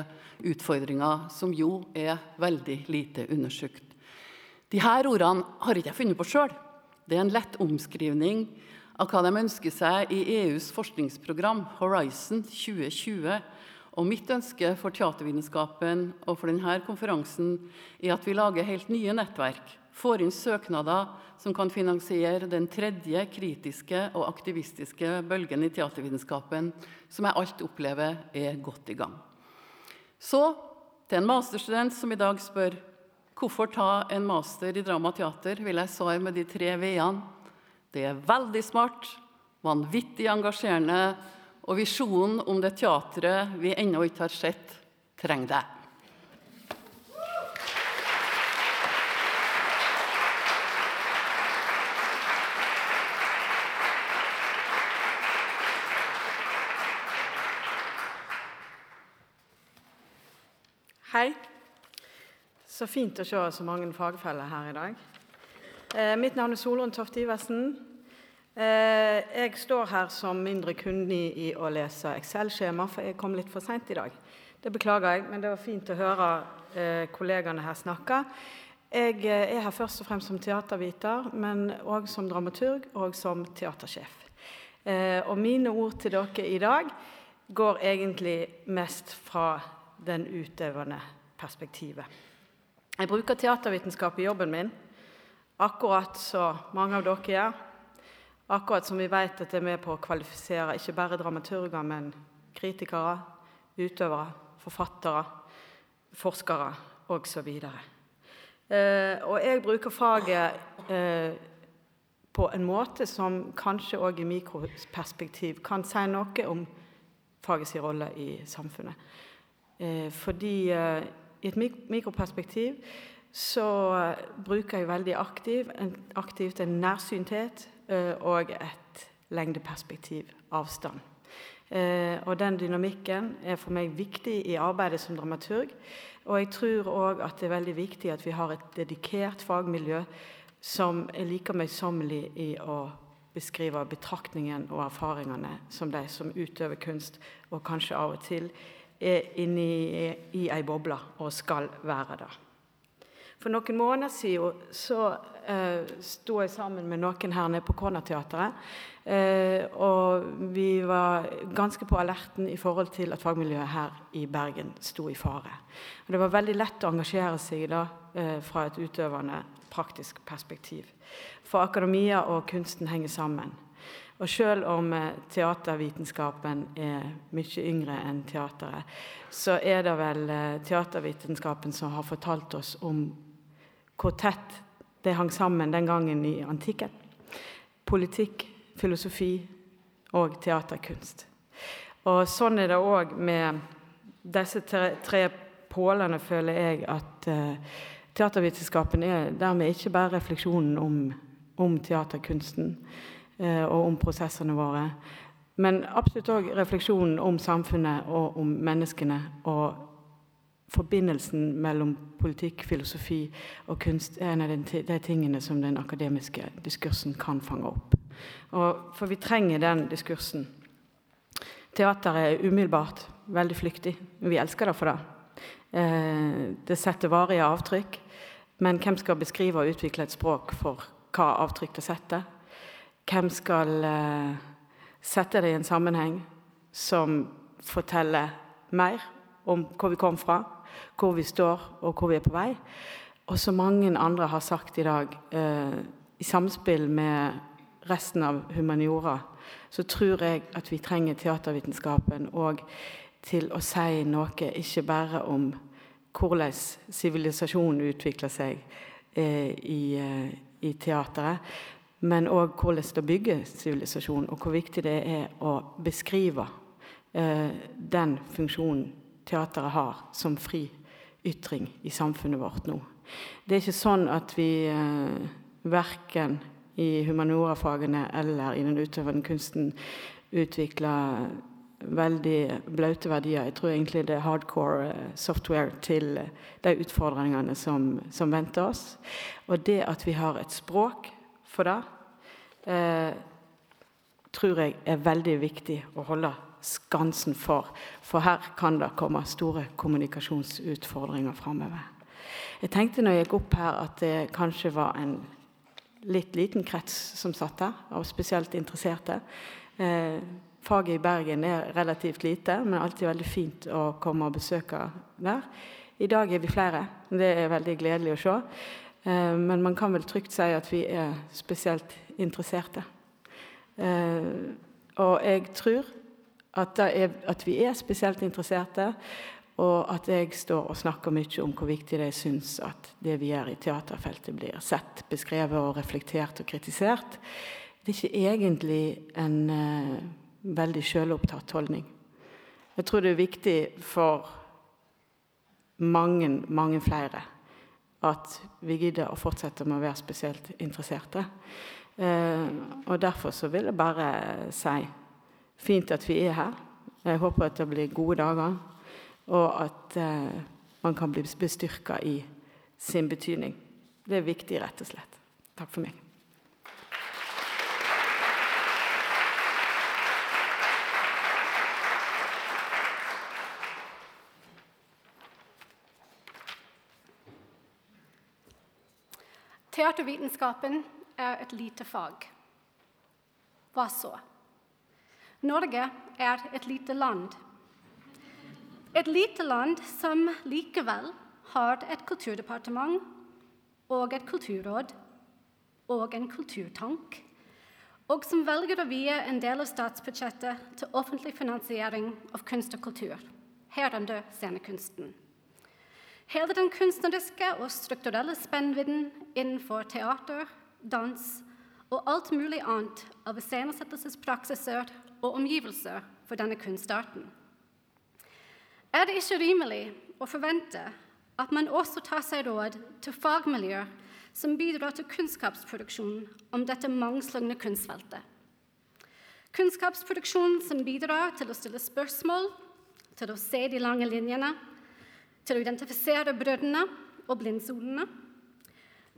utfordringer, som jo er veldig lite undersøkt. Disse ordene har ikke jeg funnet på sjøl. Det er en lett omskrivning av hva de ønsker seg i EUs forskningsprogram Horizon 2020 og mitt ønske for teatervitenskapen og for denne konferansen er at vi lager helt nye nettverk, får inn søknader som kan finansiere den tredje kritiske og aktivistiske bølgen i teatervitenskapen, som jeg alt opplever er godt i gang. Så til en masterstudent som i dag spør hvorfor ta en master i drama og teater, vil jeg svare med de tre v-ene. Det er veldig smart, vanvittig engasjerende og visjonen om det teatret vi ennå ikke har sett, trenger deg. Hei. Så fint å se så mange fagfeller her i dag. Eh, mitt navn er Solrun Toft Iversen. Eh, jeg står her som mindre kundig i å lese Excel-skjema, for jeg kom litt for seint i dag. Det beklager jeg, men det var fint å høre eh, kollegaene her snakke. Jeg eh, er her først og fremst som teaterviter, men òg som dramaturg og som teatersjef. Og mine ord til dere i dag går egentlig mest fra den utøvende perspektivet. Jeg bruker teatervitenskap i jobben min, akkurat så mange av dere gjør. Akkurat som vi vet at det er med på å kvalifisere ikke bare dramaturger, men kritikere, utøvere, forfattere, forskere osv. Eh, og jeg bruker faget eh, på en måte som kanskje òg i mikroperspektiv kan si noe om fagets rolle i samfunnet. Eh, fordi eh, i et mik mikroperspektiv så bruker jeg veldig aktiv, en, aktivt en nærsynthet og et lengdeperspektiv, avstand. Eh, og den dynamikken er for meg viktig i arbeidet som dramaturg. Og jeg tror òg at det er veldig viktig at vi har et dedikert fagmiljø som er like møysommelig i å beskrive betraktningen og erfaringene som de som utøver kunst, og kanskje av og til er inne i, i ei boble og skal være det. For noen måneder siden så eh, sto jeg sammen med noen her nede på Cornerteatret. Eh, og vi var ganske på alerten i forhold til at fagmiljøet her i Bergen sto i fare. Og det var veldig lett å engasjere seg da eh, fra et utøvende, praktisk perspektiv. For akademia og kunsten henger sammen. Og selv om eh, teatervitenskapen er mye yngre enn teateret, så er det vel eh, teatervitenskapen som har fortalt oss om hvor tett det hang sammen den gangen i antikken. Politikk, filosofi og teaterkunst. Og sånn er det òg med disse tre, pålene, føler jeg, at uh, teatervitenskapen er dermed ikke bare refleksjonen om, om teaterkunsten uh, og om prosessene våre, men absolutt òg refleksjonen om samfunnet og om menneskene. og forbindelsen mellom politikk, filosofi og kunst er en av de tingene som den akademiske diskursen kan fange opp. Og, for vi trenger den diskursen. Teater er umiddelbart veldig flyktig. Vi elsker det for det. Eh, det setter varige avtrykk. Men hvem skal beskrive og utvikle et språk for hva avtrykk det setter? Hvem skal eh, sette det i en sammenheng som forteller mer om hvor vi kom fra, hvor vi står og hvor vi er på vei. Og som mange andre har sagt i dag, eh, i samspill med resten av humaniora, så tror jeg at vi trenger teatervitenskapen òg til å si noe ikke bare om hvordan sivilisasjonen utvikler seg eh, i, eh, i teateret. Men òg hvordan det bygger sivilisasjon, og hvor viktig det er å beskrive eh, den funksjonen teateret har som fri ytring i samfunnet vårt nå. Det er ikke sånn at vi eh, verken i humaniorafagene eller i den utøvende kunsten utvikler veldig blaute verdier. Jeg tror egentlig det er hardcore eh, software til eh, de utfordringene som, som venter oss. Og det at vi har et språk for det, eh, tror jeg er veldig viktig å holde skansen for. For her kan det komme store kommunikasjonsutfordringer framover. Jeg tenkte når jeg gikk opp her at det kanskje var en litt liten krets som satt her, og spesielt interesserte. Eh, faget i Bergen er relativt lite, men alltid veldig fint å komme og besøke der. I dag er vi flere. Det er veldig gledelig å se. Eh, men man kan vel trygt si at vi er spesielt interesserte. Eh, og jeg tror at, er, at vi er spesielt interesserte, og at jeg står og snakker mye om hvor viktig det jeg syns at det vi gjør i teaterfeltet, blir sett, beskrevet og reflektert og kritisert. Det er ikke egentlig en uh, veldig selvopptatt holdning. Jeg tror det er viktig for mange, mange flere at vi gidder å fortsette med å være spesielt interesserte. Uh, og derfor så vil jeg bare si fint at vi er her. Jeg håper at det blir gode dager, og at eh, man kan bli bestyrka i sin betydning. Det er viktig, rett og slett. Takk for meg. Teatervitenskapen er et lite fag. Hva så? Norge er et lite land. Et lite land som likevel har et kulturdepartement og et kulturråd og en kulturtank, og som velger å vie en del av statsbudsjettet til offentlig finansiering av kunst og kultur, herunder scenekunsten. Hele den kunstneriske og strukturelle spennvidden innenfor teater, dans og alt mulig annet av iscenesettelsespraksiser og omgivelser for denne kunstarten. Er det ikke rimelig å forvente at man også tar seg råd til fagmiljøer som bidrar til kunnskapsproduksjon om dette mangslungne kunstfeltet? Kunnskapsproduksjon som bidrar til å stille spørsmål, til å se de lange linjene, til å identifisere brødrene og blindsonene,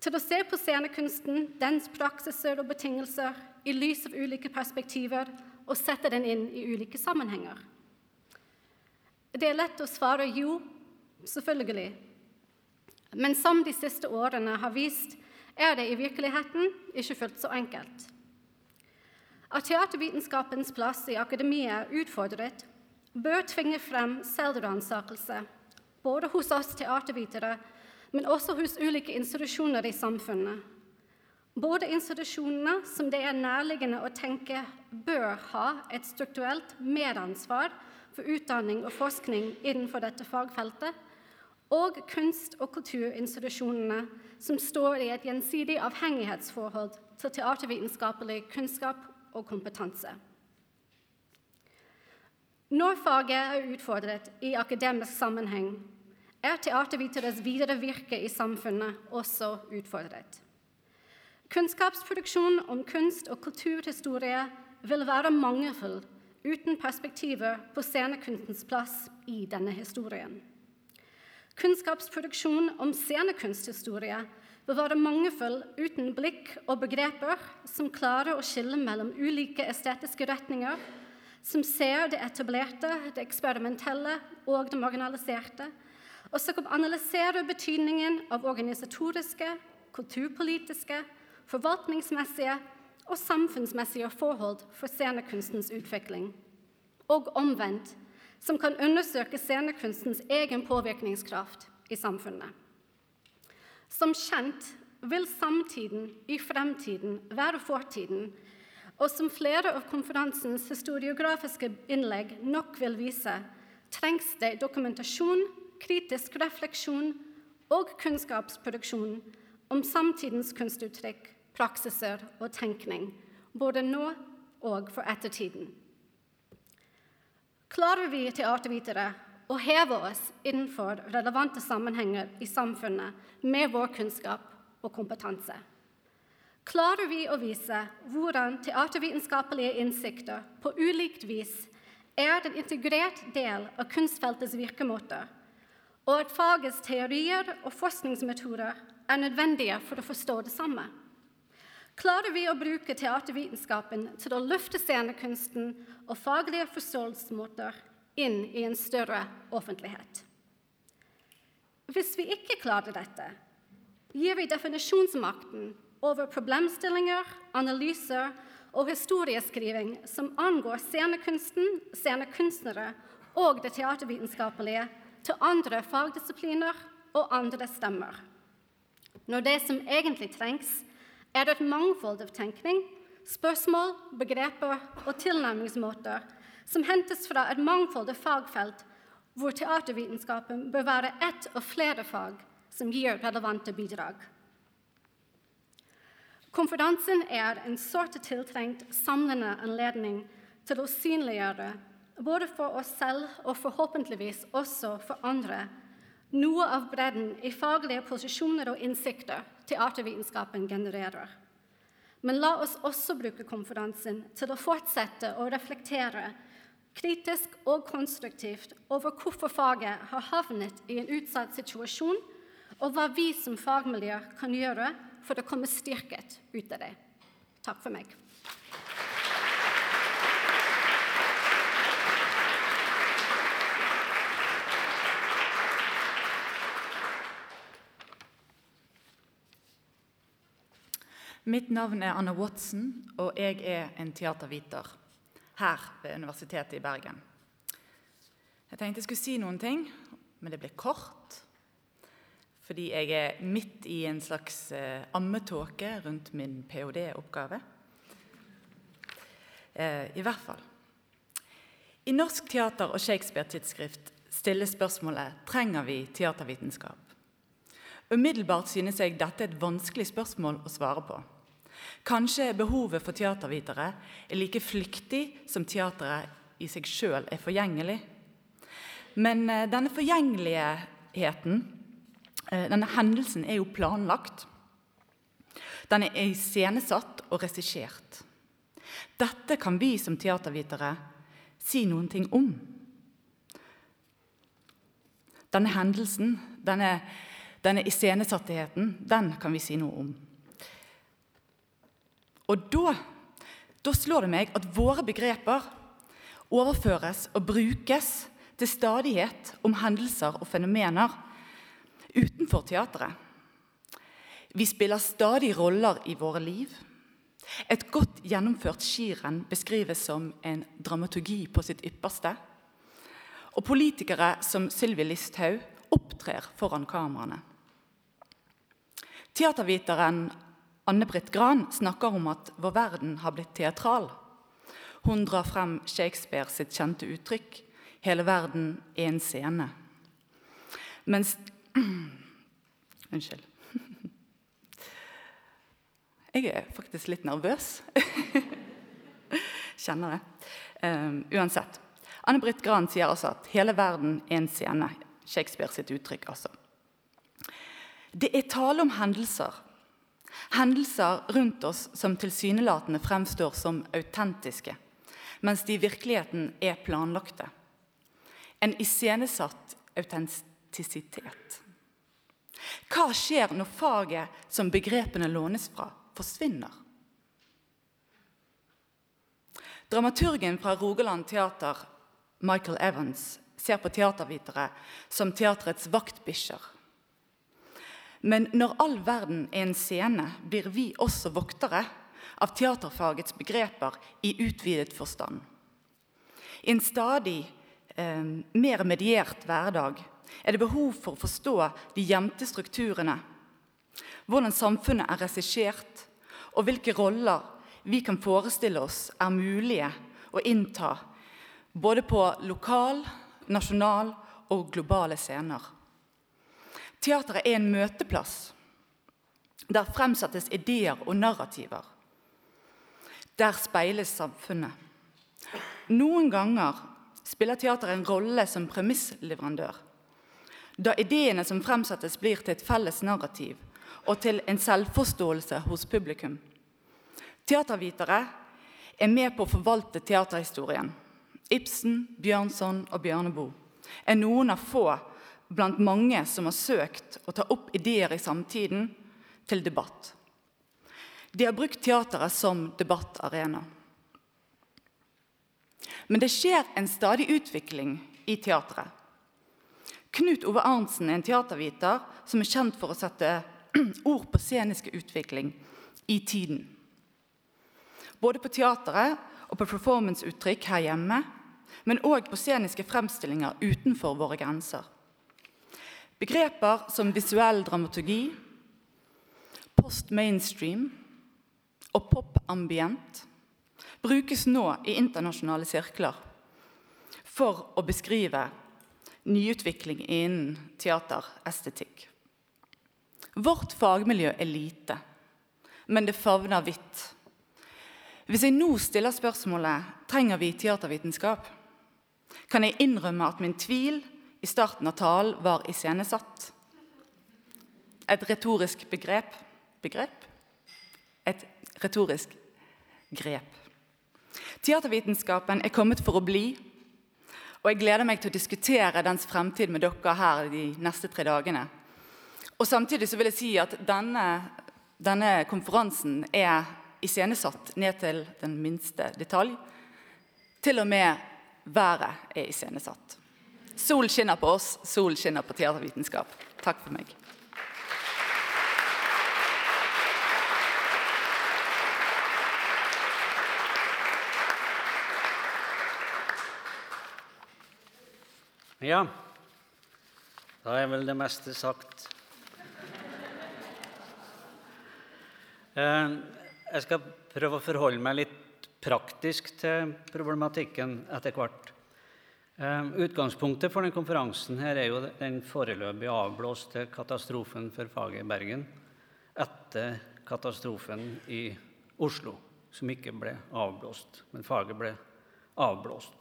til å se på scenekunsten, dens praksiser og betingelser i lys av ulike perspektiver og sette den inn i ulike sammenhenger? Det er lett å svare jo, selvfølgelig. Men som de siste årene har vist, er det i virkeligheten ikke fullt så enkelt. At teatervitenskapens plass i akademiet er utfordret, bør tvinge frem selvransakelse, både hos oss teatervitere, men også hos ulike institusjoner i samfunnet. Både institusjonene som det er nærliggende å tenke bør ha et strukturelt medansvar for utdanning og forskning innenfor dette fagfeltet, og kunst- og kulturinstitusjonene som står i et gjensidig avhengighetsforhold til teatervitenskapelig kunnskap og kompetanse. Når faget er utfordret i akademisk sammenheng, er teaterviteres videre virke i samfunnet også utfordret. Kunnskapsproduksjon om kunst- og kulturhistorie vil være mangelfull uten perspektiver på scenekunstens plass i denne historien. Kunnskapsproduksjon om scenekunsthistorie vil være mangelfull uten blikk og begreper som klarer å skille mellom ulike estetiske retninger, som ser det etablerte, det eksperimentelle og det marginaliserte, og som kan analysere betydningen av organisatoriske, kulturpolitiske, forvaltningsmessige og samfunnsmessige forhold for scenekunstens utvikling. Og omvendt, som kan undersøke scenekunstens egen påvirkningskraft i samfunnet. Som kjent vil samtiden i fremtiden være fortiden, og som flere av konferansens historiografiske innlegg nok vil vise, trengs det dokumentasjon, kritisk refleksjon og kunnskapsproduksjon om samtidens kunstuttrykk, praksiser og tenkning, både nå og for ettertiden. Klarer vi teatervitere å heve oss innenfor relevante sammenhenger i samfunnet med vår kunnskap og kompetanse? Klarer vi å vise hvordan teatervitenskapelige innsikter på ulikt vis er en integrert del av kunstfeltets virkemåter, og at fagets teorier og forskningsmetoder er nødvendige for å forstå det samme? Klarer vi å bruke teatervitenskapen til å løfte scenekunsten og faglige forståelsesmåter inn i en større offentlighet? Hvis vi ikke klarer dette, gir vi definisjonsmakten over problemstillinger, analyser og historieskriving som angår scenekunsten, scenekunstnere og det teatervitenskapelige, til andre fagdisipliner og andre stemmer. Når det som egentlig trengs, er et mangfold av tenkning, spørsmål, begreper og tilnærmingsmåter som hentes fra et mangfold av fagfelt, hvor teatervitenskapen bør være ett av flere fag som gir relevante bidrag. Konferansen er en sårt tiltrengt samlende anledning til å synliggjøre, både for oss selv og forhåpentligvis også for andre, noe av bredden i faglige posisjoner og innsikter teatervitenskapen genererer. Men la oss også bruke konferansen til å fortsette å reflektere kritisk og konstruktivt over hvorfor faget har havnet i en utsatt situasjon, og hva vi som fagmiljø kan gjøre for å komme styrket ut av det. Takk for meg. Mitt navn er Anna Watson, og jeg er en teaterviter her ved Universitetet i Bergen. Jeg tenkte jeg skulle si noen ting, men det ble kort. Fordi jeg er midt i en slags eh, ammetåke rundt min ph.d.-oppgave. Eh, I hvert fall. I Norsk teater- og Shakespeare-tidsskrift stilles spørsmålet trenger vi teatervitenskap. Umiddelbart synes jeg dette er et vanskelig spørsmål å svare på. Kanskje behovet for teatervitere er like flyktig som teateret i seg sjøl er forgjengelig. Men eh, denne forgjengeligheten Eh, denne hendelsen er jo planlagt. Den er iscenesatt og regissert. Dette kan vi som teatervitere si noen ting om. Denne hendelsen, denne, denne iscenesattheten, den kan vi si noe om. Og da, da slår det meg at våre begreper overføres og brukes til stadighet om hendelser og fenomener utenfor teatret. Vi spiller stadig roller i våre liv. Et godt gjennomført skirenn beskrives som en dramaturgi på sitt ypperste. Og politikere som Sylvi Listhaug opptrer foran kameraene. Teaterviteren Anne-Britt Gran snakker om at vår verden har blitt teatral. Hun drar frem Shakespeare sitt kjente uttrykk 'Hele verden er en scene'. Mens <clears throat> Unnskyld. <laughs> Jeg er faktisk litt nervøs. <laughs> Kjenner det. Um, uansett. Anne-Britt Gran sier altså at hele verden er en scene. Shakespeare sitt uttrykk, altså. Det er tale om hendelser. Hendelser rundt oss som tilsynelatende fremstår som autentiske, mens de i virkeligheten er planlagte. En iscenesatt autentisitet. Hva skjer når faget som begrepene lånes fra, forsvinner? Dramaturgen fra Rogaland teater, Michael Evans, ser på teatervitere som teaterets vaktbikkjer. Men når all verden er en scene, blir vi også voktere av teaterfagets begreper i utvidet forstand. I en stadig eh, mer mediert hverdag er det behov for å forstå de gjemte strukturene, hvordan samfunnet er regissert, og hvilke roller vi kan forestille oss er mulige å innta både på lokal, nasjonal og globale scener. Teateret er en møteplass. Der fremsettes ideer og narrativer. Der speiles samfunnet. Noen ganger spiller teater en rolle som premissleverandør. Da ideene som fremsettes, blir til et felles narrativ og til en selvforståelse hos publikum. Teatervitere er med på å forvalte teaterhistorien. Ibsen, Bjørnson og Bjørneboe er noen av få blant mange som har søkt å ta opp ideer i samtiden til debatt. De har brukt teateret som debattarena. Men det skjer en stadig utvikling i teatret. Knut Ove Arntzen er en teaterviter som er kjent for å sette <clears throat> ord på sceniske utvikling i tiden. Både på teateret og på performanceuttrykk her hjemme, men òg på sceniske fremstillinger utenfor våre grenser. Begreper som visuell dramaturgi, post-mainstream og pop-ambient brukes nå i internasjonale sirkler for å beskrive nyutvikling innen teaterestetikk. Vårt fagmiljø er lite, men det favner vidt. Hvis jeg nå stiller spørsmålet trenger vi teatervitenskap, kan jeg innrømme at min tvil i starten av talen var iscenesatt. Et retorisk begrep begrep? Et retorisk grep. Teatervitenskapen er kommet for å bli, og jeg gleder meg til å diskutere dens fremtid med dere her de neste tre dagene. Og Samtidig så vil jeg si at denne, denne konferansen er iscenesatt ned til den minste detalj. Til og med været er iscenesatt. Sol skinner på oss, sol skinner på teatervitenskap. Takk for meg. Ja, da er vel det meste sagt. Eh, jeg skal prøve å forholde meg litt praktisk til problematikken etter hvert. Eh, utgangspunktet for denne konferansen er jo den foreløpig avblåste katastrofen for faget i Bergen etter katastrofen i Oslo, som ikke ble avblåst, men faget ble avblåst.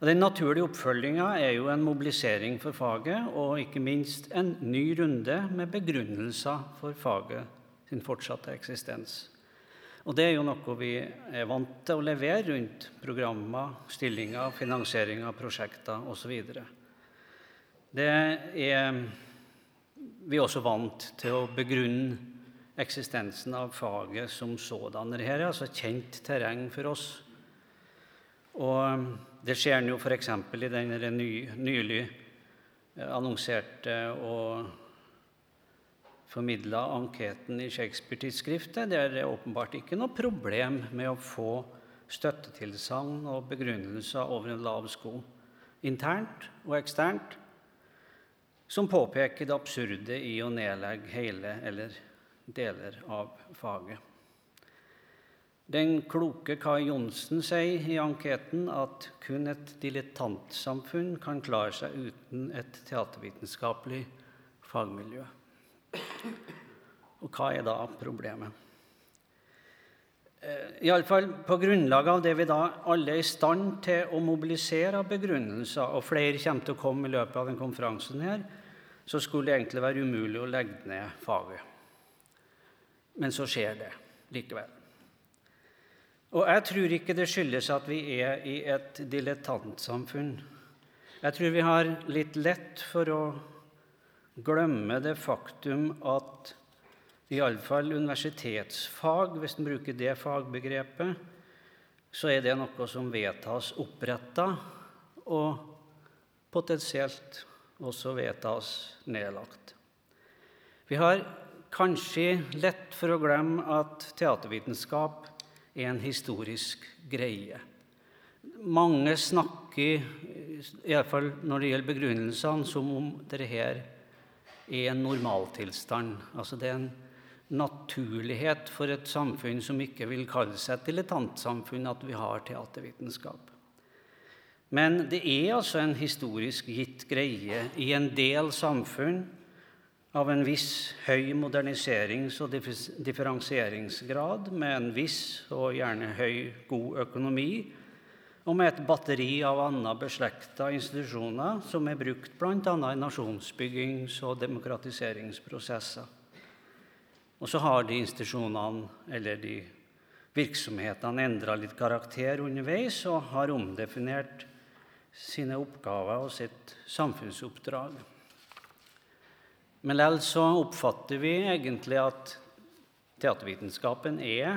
Og Den naturlige oppfølginga er jo en mobilisering for faget, og ikke minst en ny runde med begrunnelser for faget sin fortsatte eksistens. Og Det er jo noe vi er vant til å levere rundt programmer, stillinger, finansiering av prosjekter osv. Det er vi er også vant til å begrunne eksistensen av faget som sådan. Dette er altså kjent terreng for oss. Og det skjer jo f.eks. i den nylig annonserte og formidla anketen i Shakespeare-tidsskriftet. Det er åpenbart ikke noe problem med å få støttetilsagn og begrunnelser over en lav sko, internt og eksternt, som påpeker det absurde i å nedlegge hele eller deler av faget. Den kloke Kai Johnsen sier i anketen at kun et dilettantsamfunn kan klare seg uten et teatervitenskapelig fagmiljø. Og hva er da problemet? Eh, Iallfall på grunnlag av det vi da alle er i stand til å mobilisere av begrunnelser, og flere kommer til å komme i løpet av denne konferansen, her, så skulle det egentlig være umulig å legge ned faget. Men så skjer det likevel. Og jeg tror ikke det skyldes at vi er i et dilettantsamfunn. Jeg tror vi har litt lett for å glemme det faktum at iallfall universitetsfag, hvis en bruker det fagbegrepet, så er det noe som vedtas oppretta og potensielt også vedtas nedlagt. Vi har kanskje lett for å glemme at teatervitenskap er en historisk greie. Mange snakker, iallfall når det gjelder begrunnelsene, som om dette er en normaltilstand. Altså det er en naturlighet for et samfunn som ikke vil kalle seg et dilettantsamfunn, at vi har teatervitenskap. Men det er altså en historisk gitt greie i en del samfunn av en viss høy moderniserings- og differensieringsgrad, med en viss og gjerne høy, god økonomi, og med et batteri av andre beslekta institusjoner som er brukt bl.a. i nasjonsbyggings- og demokratiseringsprosesser. Og så har de institusjonene, eller de virksomhetene, endra litt karakter underveis og har omdefinert sine oppgaver og sitt samfunnsoppdrag. Men likevel så oppfatter vi egentlig at teatervitenskapen er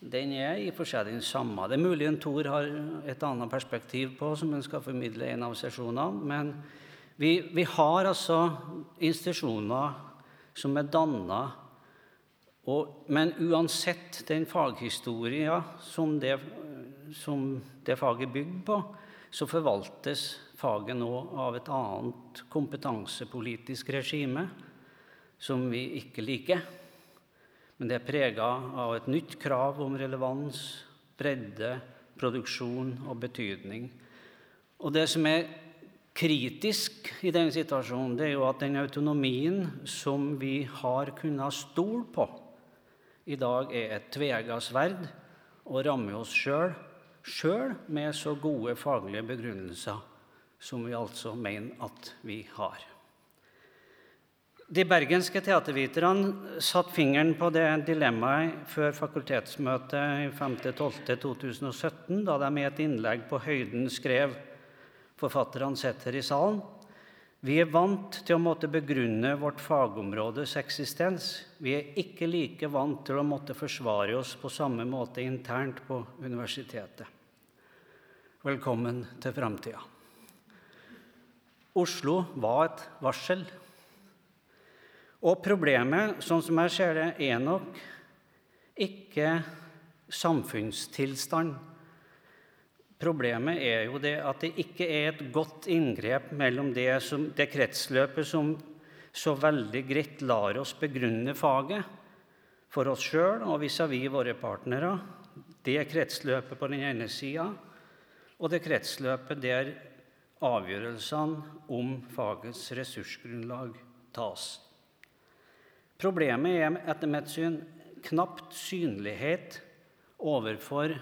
den er i og for seg den samme. Det er mulig en Tor har et annet perspektiv på som han skal formidle i en av sesjonene. Men vi, vi har altså institusjoner som er danna Men uansett den faghistoria som som det faget er bygd på, så forvaltes faget nå av et annet kompetansepolitisk regime som vi ikke liker. Men det er prega av et nytt krav om relevans, bredde, produksjon og betydning. Og det som er kritisk i denne situasjonen, det er jo at den autonomien som vi har kunnet stole på, i dag er et tvega sverd og rammer oss sjøl sjøl med så gode faglige begrunnelser som vi altså mener at vi har. De bergenske teaterviterne satte fingeren på det dilemmaet før fakultetsmøtet 5.12.2017, da de i et innlegg på høyden skrev Forfatterne sitter i salen. Vi er vant til å måtte begrunne vårt fagområdes eksistens. Vi er ikke like vant til å måtte forsvare oss på samme måte internt på universitetet. Velkommen til framtida. Oslo var et varsel. Og problemet, sånn som jeg ser det, er nok ikke samfunnstilstand. Problemet er jo det at det ikke er et godt inngrep mellom det, som, det kretsløpet som så veldig greit lar oss begrunne faget for oss sjøl og vis-à-vis -vis våre partnere. Det kretsløpet på den ene sida og det kretsløpet der avgjørelsene om fagets ressursgrunnlag tas. Problemet er etter mitt syn knapt synlighet overfor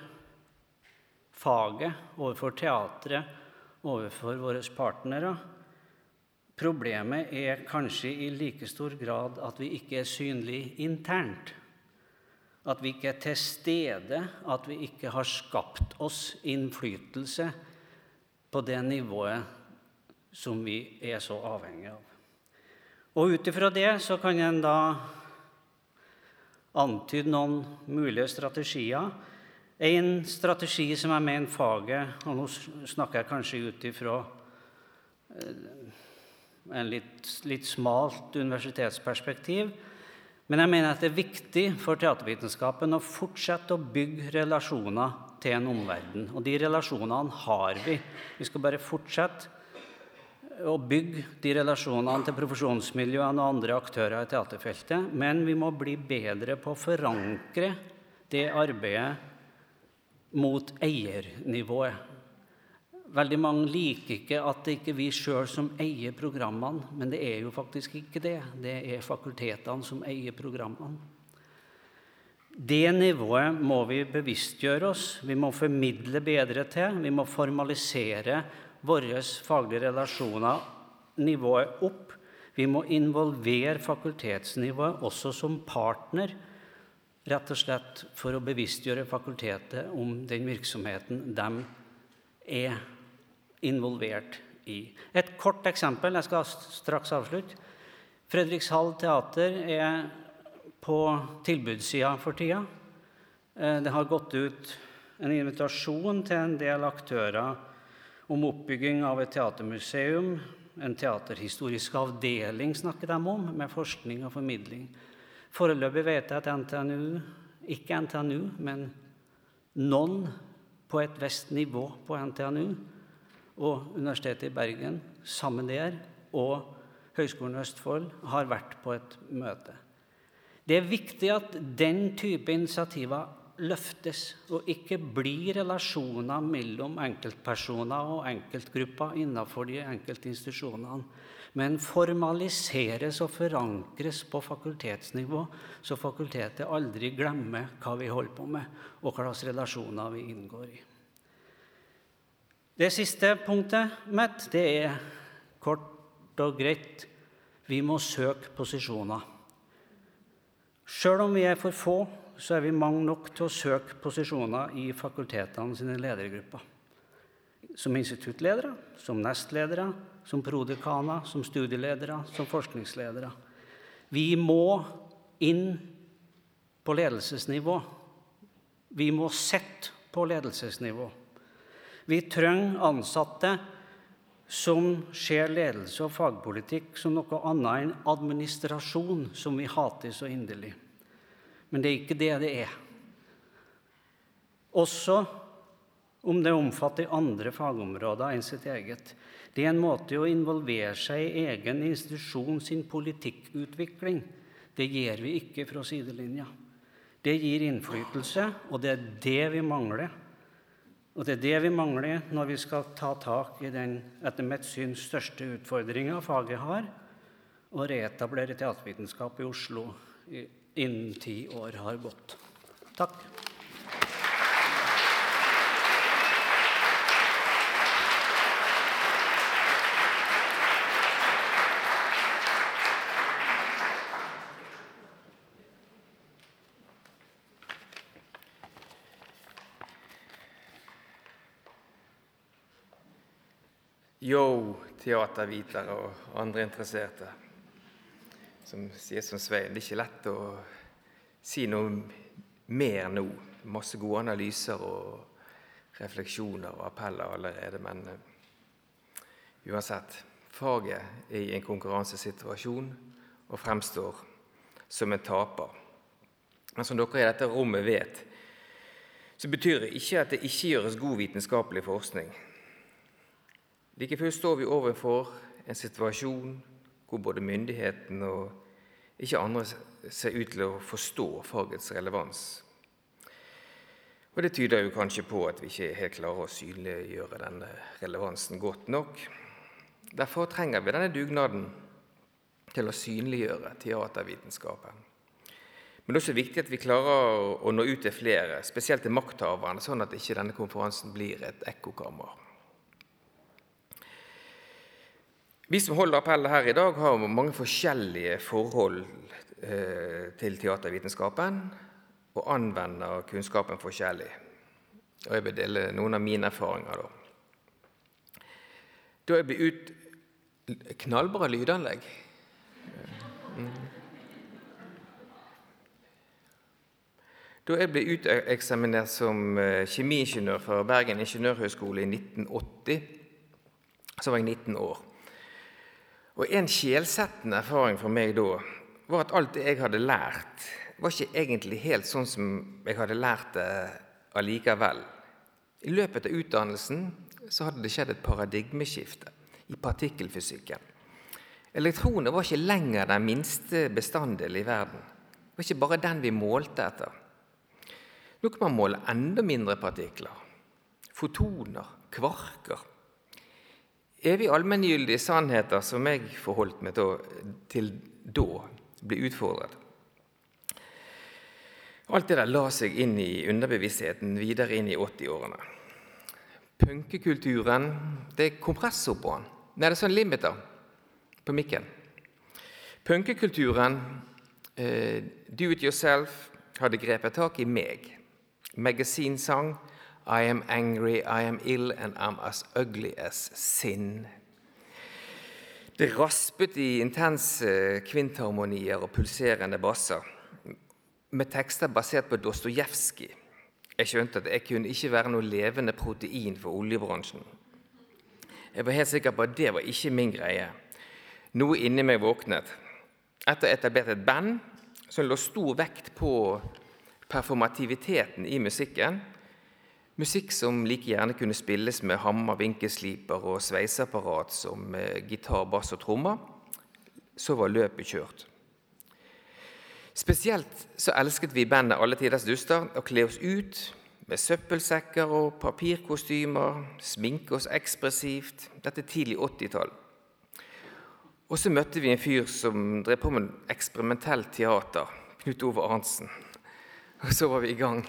faget, overfor teatret, overfor våre partnere. Problemet er kanskje i like stor grad at vi ikke er synlige internt. At vi ikke er til stede, at vi ikke har skapt oss innflytelse på det nivået som vi er så avhengige av. Og ut ifra det så kan en da antyde noen mulige strategier. En strategi som jeg mener faget Og nå snakker jeg kanskje ut ifra eh, en litt, litt smalt universitetsperspektiv. Men jeg mener at det er viktig for teatervitenskapen å fortsette å bygge relasjoner til en omverden. Og de relasjonene har vi. Vi skal bare fortsette å bygge de relasjonene til profesjonsmiljøene og andre aktører i teaterfeltet. Men vi må bli bedre på å forankre det arbeidet mot eiernivået. Veldig mange liker ikke at det ikke er vi sjøl som eier programmene, men det er jo faktisk ikke det. Det er fakultetene som eier programmene. Det nivået må vi bevisstgjøre oss, vi må formidle bedre til. Vi må formalisere våre faglige relasjoner nivået opp. Vi må involvere fakultetsnivået også som partner, rett og slett for å bevisstgjøre fakultetet om den virksomheten de er involvert i. Et kort eksempel, jeg skal straks avslutte. Fredrikshall teater er på tilbudssida for tida. Eh, det har gått ut en invitasjon til en del aktører om oppbygging av et teatermuseum. En teaterhistorisk avdeling snakker de om, med forskning og formidling. Foreløpig vet jeg at NTNU, ikke NTNU, men noen på et visst nivå på NTNU og Universitetet i Bergen sammen der og Høgskolen i Østfold har vært på et møte. Det er viktig at den type initiativer løftes og ikke bli relasjoner mellom enkeltpersoner og enkeltgrupper innenfor de enkelte institusjonene, men formaliseres og forankres på fakultetsnivå, så fakultetet aldri glemmer hva vi holder på med, og hva slags relasjoner vi inngår i. Det siste punktet mitt det er kort og greit vi må søke posisjoner. Sjøl om vi er for få, så er vi mange nok til å søke posisjoner i fakultetene sine ledergrupper. Som instituttledere, som nestledere, som prodekaner, som studieledere, som forskningsledere. Vi må inn på ledelsesnivå. Vi må sitte på ledelsesnivå. Vi trenger ansatte som ser ledelse og fagpolitikk som noe annet enn administrasjon, som vi hater så inderlig. Men det er ikke det det er. Også om det omfatter andre fagområder enn sitt eget. Det er en måte å involvere seg i egen institusjon sin politikkutvikling. Det gjør vi ikke fra sidelinja. Det gir innflytelse, og det er det vi mangler. Og det er det vi mangler når vi skal ta tak i den etter mitt syn største utfordringa faget har, å reetablere teatervitenskap i Oslo innen ti år har gått. Takk. Yo, teatervitere og andre interesserte. Som sier som Svein, det er ikke lett å si noe mer nå. Masse gode analyser og refleksjoner og appeller allerede. Men uh, uansett. Faget er i en konkurransesituasjon og fremstår som en taper. Men som dere i dette rommet vet, så betyr det ikke at det ikke gjøres god vitenskapelig forskning. Like fullt står vi overfor en situasjon hvor både myndighetene og ikke andre ser ut til å forstå fagets relevans. Og Det tyder jo kanskje på at vi ikke helt klarer å synliggjøre denne relevansen godt nok. Derfor trenger vi denne dugnaden til å synliggjøre teatervitenskapen. Men det er også viktig at vi klarer å nå ut til flere, spesielt til makthaverne, sånn at ikke denne konferansen blir et ekkokammer. Vi som holder appellet her i dag, har mange forskjellige forhold eh, til teatervitenskapen og anvender kunnskapen forskjellig. Og Jeg vil dele noen av mine erfaringer. Da, da jeg ble ut Knallbra lydanlegg. Da jeg ble uteksaminert som eh, kjemiingeniør fra Bergen ingeniørhøgskole i 1980, så var jeg 19 år. Og En skjelsettende erfaring for meg da var at alt det jeg hadde lært, var ikke egentlig helt sånn som jeg hadde lært det allikevel. I løpet av utdannelsen så hadde det skjedd et paradigmeskifte i partikkelfysikken. Elektroner var ikke lenger den minste bestanddelen i verden. Det var ikke bare den vi målte etter. Nå kan man måle enda mindre partikler. Fotoner, kvarker evig allmenngyldige sannheter som jeg forholdt meg til da, ble utfordret. Alt det der la seg inn i underbevisstheten videre inn i 80-årene. Punkekulturen Det er kompressor på den. Nei, det er sånn limiter på mikken. Punkekulturen, eh, do it yourself, hadde grepet tak i meg. Magasinsang, i am angry, I am ill, and I'm as ugly as sin. Det raspet i intense kvintharmonier og pulserende basser, med tekster basert på Dostojevskij. Jeg skjønte at jeg kunne ikke være noe levende protein for oljebransjen. Jeg var helt sikker på at det var ikke min greie. Noe inni meg våknet. Etter å ha etablert et band som lå stor vekt på performativiteten i musikken, Musikk som like gjerne kunne spilles med hammer, vinkelsliper og sveiseapparat som gitar, bass og trommer. Så var løpet kjørt. Spesielt så elsket vi bandet Alle tiders duster å kle oss ut med søppelsekker og papirkostymer, sminke oss ekspressivt. Dette tidlig 80-tall. Og så møtte vi en fyr som drev på med eksperimentelt teater. Knut Ove Arntzen. Og så var vi i gang.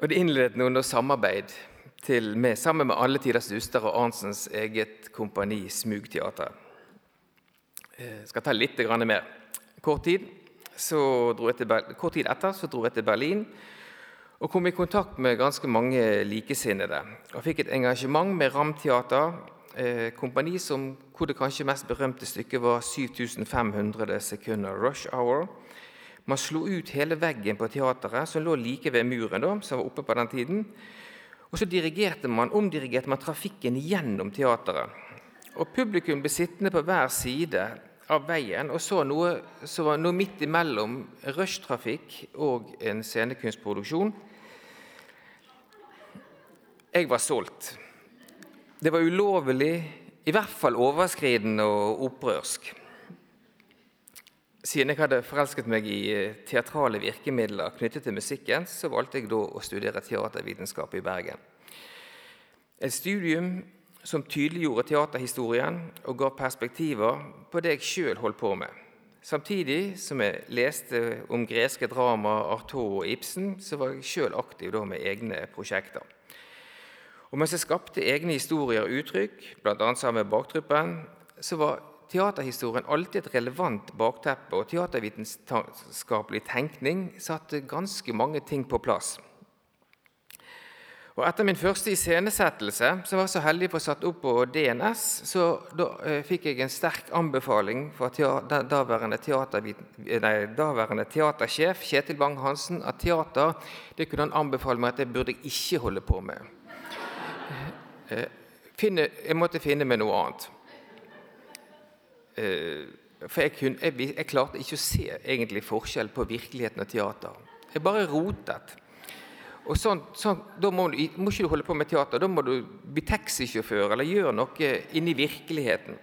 Og det innledet noen samarbeid til, med, sammen med Alle tiders duster og Arntzens eget kompani Smugteatret. Jeg skal ta litt mer. Kort tid, kort tid etter så dro jeg til Berlin og kom i kontakt med ganske mange likesinnede. Og fikk et engasjement med Ramteater, eh, kompani som, hvor det kanskje mest berømte stykket var 7500 sekunder rush hour. Man slo ut hele veggen på teateret, som lå like ved muren, da, som var oppe på den tiden. Og så dirigerte man, omdirigerte man trafikken gjennom teateret. Og publikum ble sittende på hver side av veien og så noe som var noe midt imellom rushtrafikk og en scenekunstproduksjon. Jeg var solgt. Det var ulovlig, i hvert fall overskridende og opprørsk. Siden jeg hadde forelsket meg i eh, teatrale virkemidler knyttet til musikken, så valgte jeg da å studere teatervitenskap i Bergen. Et studium som tydeliggjorde teaterhistorien og ga perspektiver på det jeg sjøl holdt på med. Samtidig som jeg leste om greske drama, Artaud og Ibsen, så var jeg sjøl aktiv med egne prosjekter. Og mens jeg skapte egne historier og uttrykk, bl.a. sammen med Baktruppen, så var teaterhistorien alltid et relevant bakteppe, og teatervitenskapelig tenkning satte ganske mange ting på plass. Og Etter min første iscenesettelse så var jeg så heldig å få satt opp på DNS. så Da eh, fikk jeg en sterk anbefaling fra teater, daværende, nei, daværende, teatersjef Kjetil Bang-Hansen at teater det kunne han anbefale meg at det burde jeg ikke holde på med. Eh, finne, jeg måtte finne meg noe annet. Eh, for jeg, kunne, jeg, jeg, klarte ikke å se egentlig forskjell på virkeligheten og teater. Jeg bare rotet. Og sånn, sånn, Da må, du, må ikke du holde på med teater, da må du bli taxisjåfør eller gjøre noe inni virkeligheten.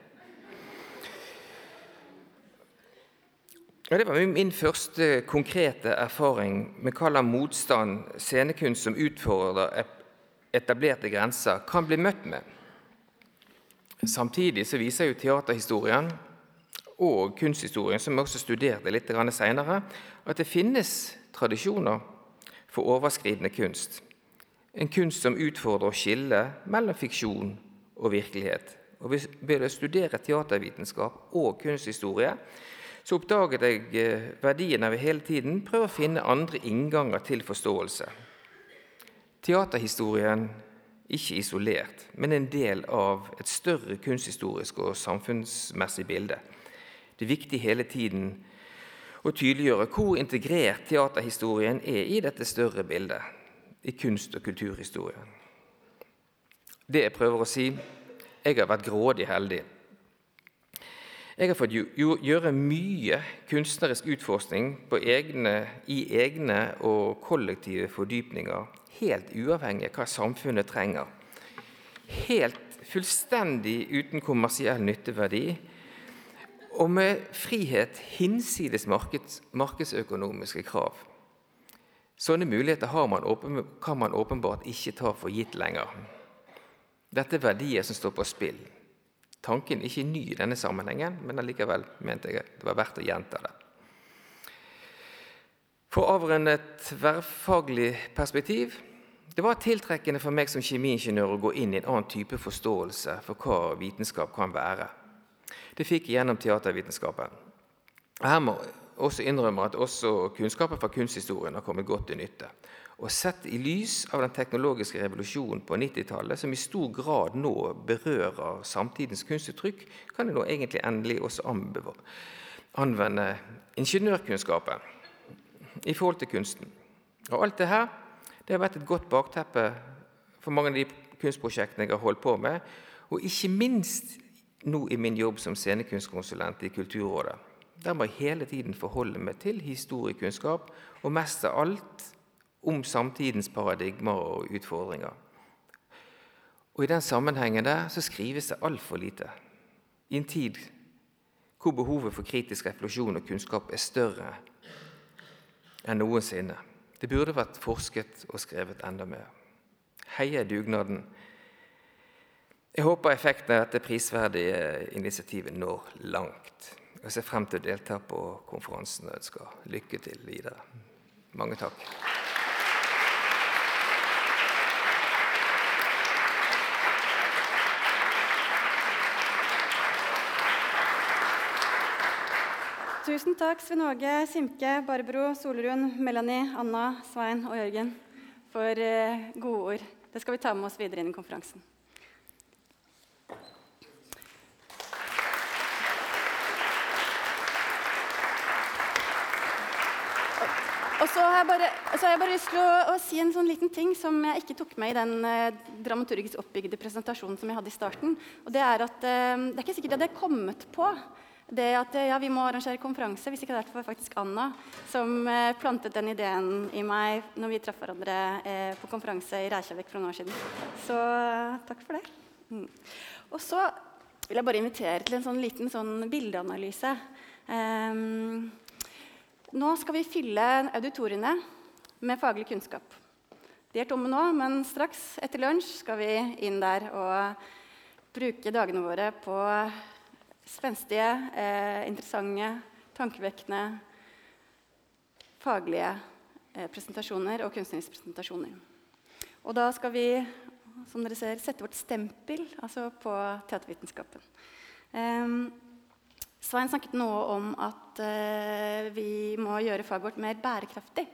Og Det var min første konkrete erfaring med hva motstand scenekunst som utfordrer etablerte grenser, kan bli møtt med. Samtidig så viser jo teaterhistorien og kunsthistorien, som vi også studerte litt senere, at det finnes tradisjoner for overskridende kunst. En kunst som utfordrer å skille mellom fiksjon og virkelighet. Og Ved å studere teatervitenskap og kunsthistorie så oppdaget jeg eh, verdien av hele tiden prøve å finne andre innganger til forståelse. Teaterhistorien ikke isolert, men en del av et større kunsthistorisk og samfunnsmessig bilde. Det er viktig hele tiden å tydeliggjøre hvor integrert teaterhistorien er i dette større bildet, i kunst- og kulturhistorien. Det jeg prøver å si jeg har vært grådig heldig. Jeg har fått gjøre mye kunstnerisk utforskning egne, i egne og kollektive fordypninger, helt uavhengig av hva samfunnet trenger. Helt fullstendig uten kommersiell nytteverdi og med frihet hinsides markeds, markedsøkonomiske krav. Sånne muligheter man åpen, kan man åpenbart ikke ta for gitt lenger. Dette er verdier som står på spill. Tanken er ikke ny i denne sammenhengen, men allikevel mente jeg det var verdt å gjenta det. For å avrunde et tverrfaglig perspektiv det var tiltrekkende for meg som kjemiingeniør å gå inn i en annen type forståelse for hva vitenskap kan være. Det fikk gjennom teatervitenskapen. Her må også innrømme at også kunnskapen fra kunsthistorien har kommet godt til nytte. Og sett i lys av den teknologiske revolusjonen på 90-tallet, som i stor grad nå berører samtidens kunstuttrykk, kan jeg nå egentlig endelig også anvende ingeniørkunnskapen i forhold til kunsten. Og alt det her det har vært et godt bakteppe for mange av de kunstprosjektene jeg har holdt på med, og ikke minst nå i min jobb som scenekunstkonsulent i Kulturrådet. Der må jeg hele tiden forholde meg til historiekunnskap, og mest av alt om samtidens paradigmer og utfordringer. Og I den sammenhengen der så skrives det altfor lite. I en tid hvor behovet for kritisk refleksjon og kunnskap er større enn noensinne. Det burde vært forsket og skrevet enda mer. Heia dugnaden. Jeg håper effekten av dette prisverdige initiativet når langt. Jeg ser frem til å delta på konferansen og ønsker lykke til videre. Mange takk. Tusen takk, Svein Åge, Simke, Barbro, Solrun, Melanie, Anna, Svein og Jørgen, for eh, gode ord. Det skal vi ta med oss videre inn i konferansen. Og så har, jeg bare, så har bare lyst til å, å, si en sånn liten ting som jeg ikke tok med i den eh, dramaturgisk oppbygde presentasjonen som jeg hadde i starten. Og Det er at eh, det er ikke sikkert jeg hadde kommet på det at eh, ja, vi må arrangere konferanse, hvis ikke det var faktisk Anna som eh, plantet den ideen i meg når vi traff hverandre eh, på konferanse i Reykjavik for noen år siden. Så eh, takk for det. Mm. Og så vil jeg bare invitere til en sånn liten sånn bildeanalyse. Um, nå skal vi fylle auditoriene med faglig kunnskap. De er tomme nå, men straks etter lunsj skal vi inn der og bruke dagene våre på spenstige, eh, interessante, tankevekkende, faglige eh, presentasjoner og kunstneriske presentasjoner. Og da skal vi som dere ser, sette vårt stempel altså på teatervitenskapen. Eh, Svein snakket noe om at eh, vi må gjøre faget vårt mer bærekraftig.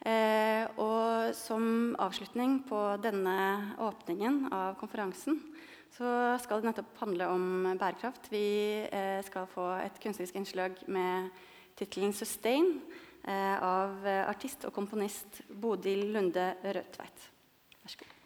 Eh, og som avslutning på denne åpningen av konferansen så skal det nettopp handle om bærekraft. Vi eh, skal få et kunstnerisk innslag med tittelen 'Sustain' eh, av artist og komponist Bodil Lunde Rødtveit. Vær så god.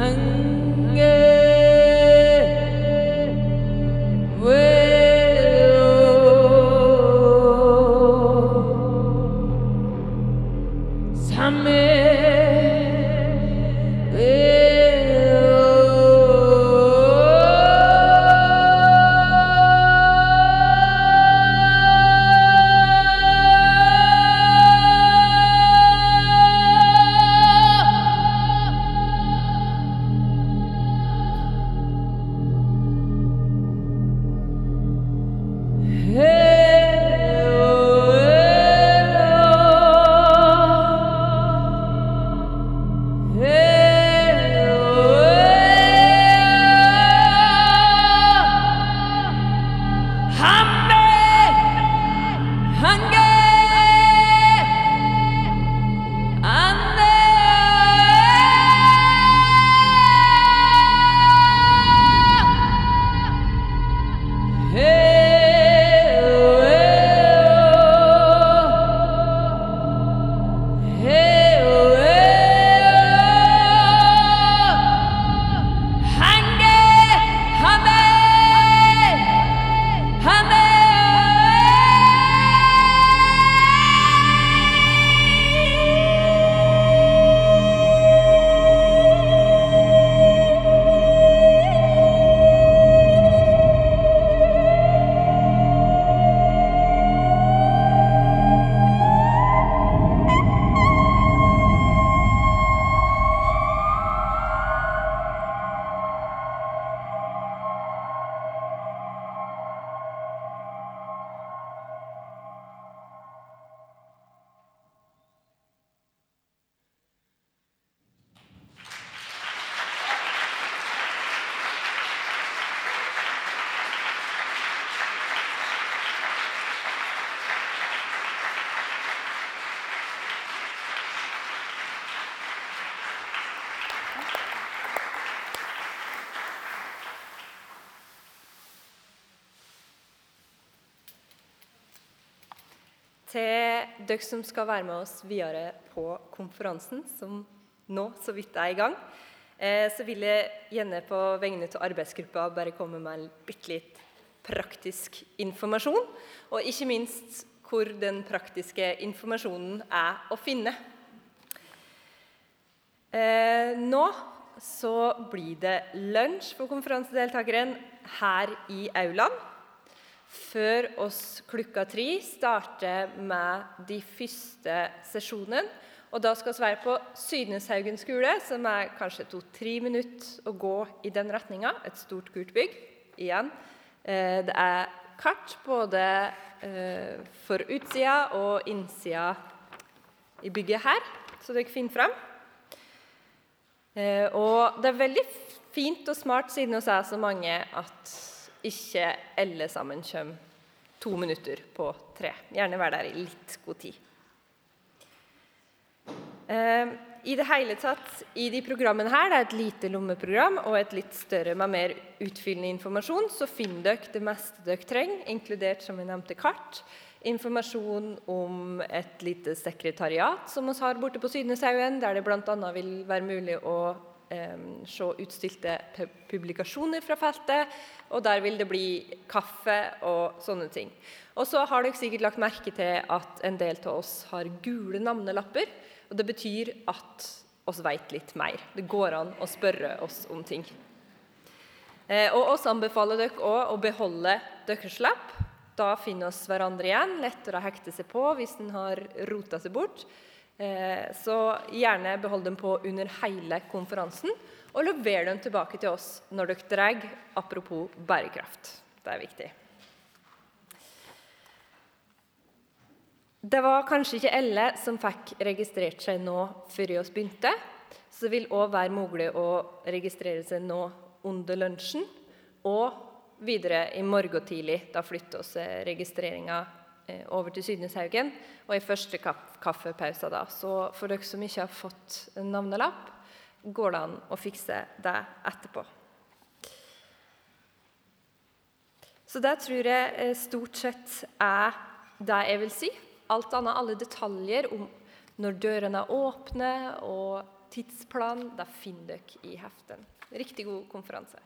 Til dere som skal være med oss videre på konferansen, som nå så vidt er i gang, eh, så vil jeg gjerne på vegne av arbeidsgruppa bare komme med bitte litt praktisk informasjon. Og ikke minst hvor den praktiske informasjonen er å finne. Eh, nå så blir det lunsj for konferansedeltakeren her i aulaen før oss klokka tre starter med de første sesjonene. Og da skal vi være på Sydneshaugen skole, som er kanskje to-tre minutter å gå i den retninga. Et stort, gult bygg. Igjen. Eh, det er kart både eh, for utsida og innsida i bygget her, så dere finner fram. Eh, og det er veldig fint og smart, siden vi er så mange, at ikke alle sammen kommer to minutter på tre. Gjerne være der i litt god tid. Eh, I det hele tatt, i de programmene her, det er et lite lommeprogram og et litt større med mer utfyllende informasjon, så finner dere det meste dere trenger, inkludert som jeg nevnte, kart. Informasjon om et lite sekretariat som vi har borte på Sydneshaugen, der det bl.a. vil være mulig å se utstilte publikasjoner fra feltet. Og der vil det bli kaffe og sånne ting. Og så har dere sikkert lagt merke til at en del av oss har gule navnelapper. Og det betyr at oss vet litt mer. Det går an å spørre oss om ting. Eh, og oss anbefaler dere òg å beholde deres lapp. Da finner oss hverandre igjen. Lettere å hekte seg på hvis en har rota seg bort. Eh, så gjerne behold dem på under hele konferansen, og lever dem tilbake til oss når dere drar. Apropos bærekraft. Det er viktig. Det var kanskje ikke alle som fikk registrert seg nå før vi begynte. Så det vil òg være mulig å registrere seg nå under lunsjen og videre i morgen tidlig. Da flytter vi registreringa eh, over til Sydneshaugen og i første kaffepause. da. Så for dere som ikke har fått navnelapp, går det an å fikse det etterpå. Så det tror jeg eh, stort sett er det jeg vil si. Alt annet, alle detaljer om når dørene er åpne og tidsplan, det finner dere i heften. Riktig god konferanse.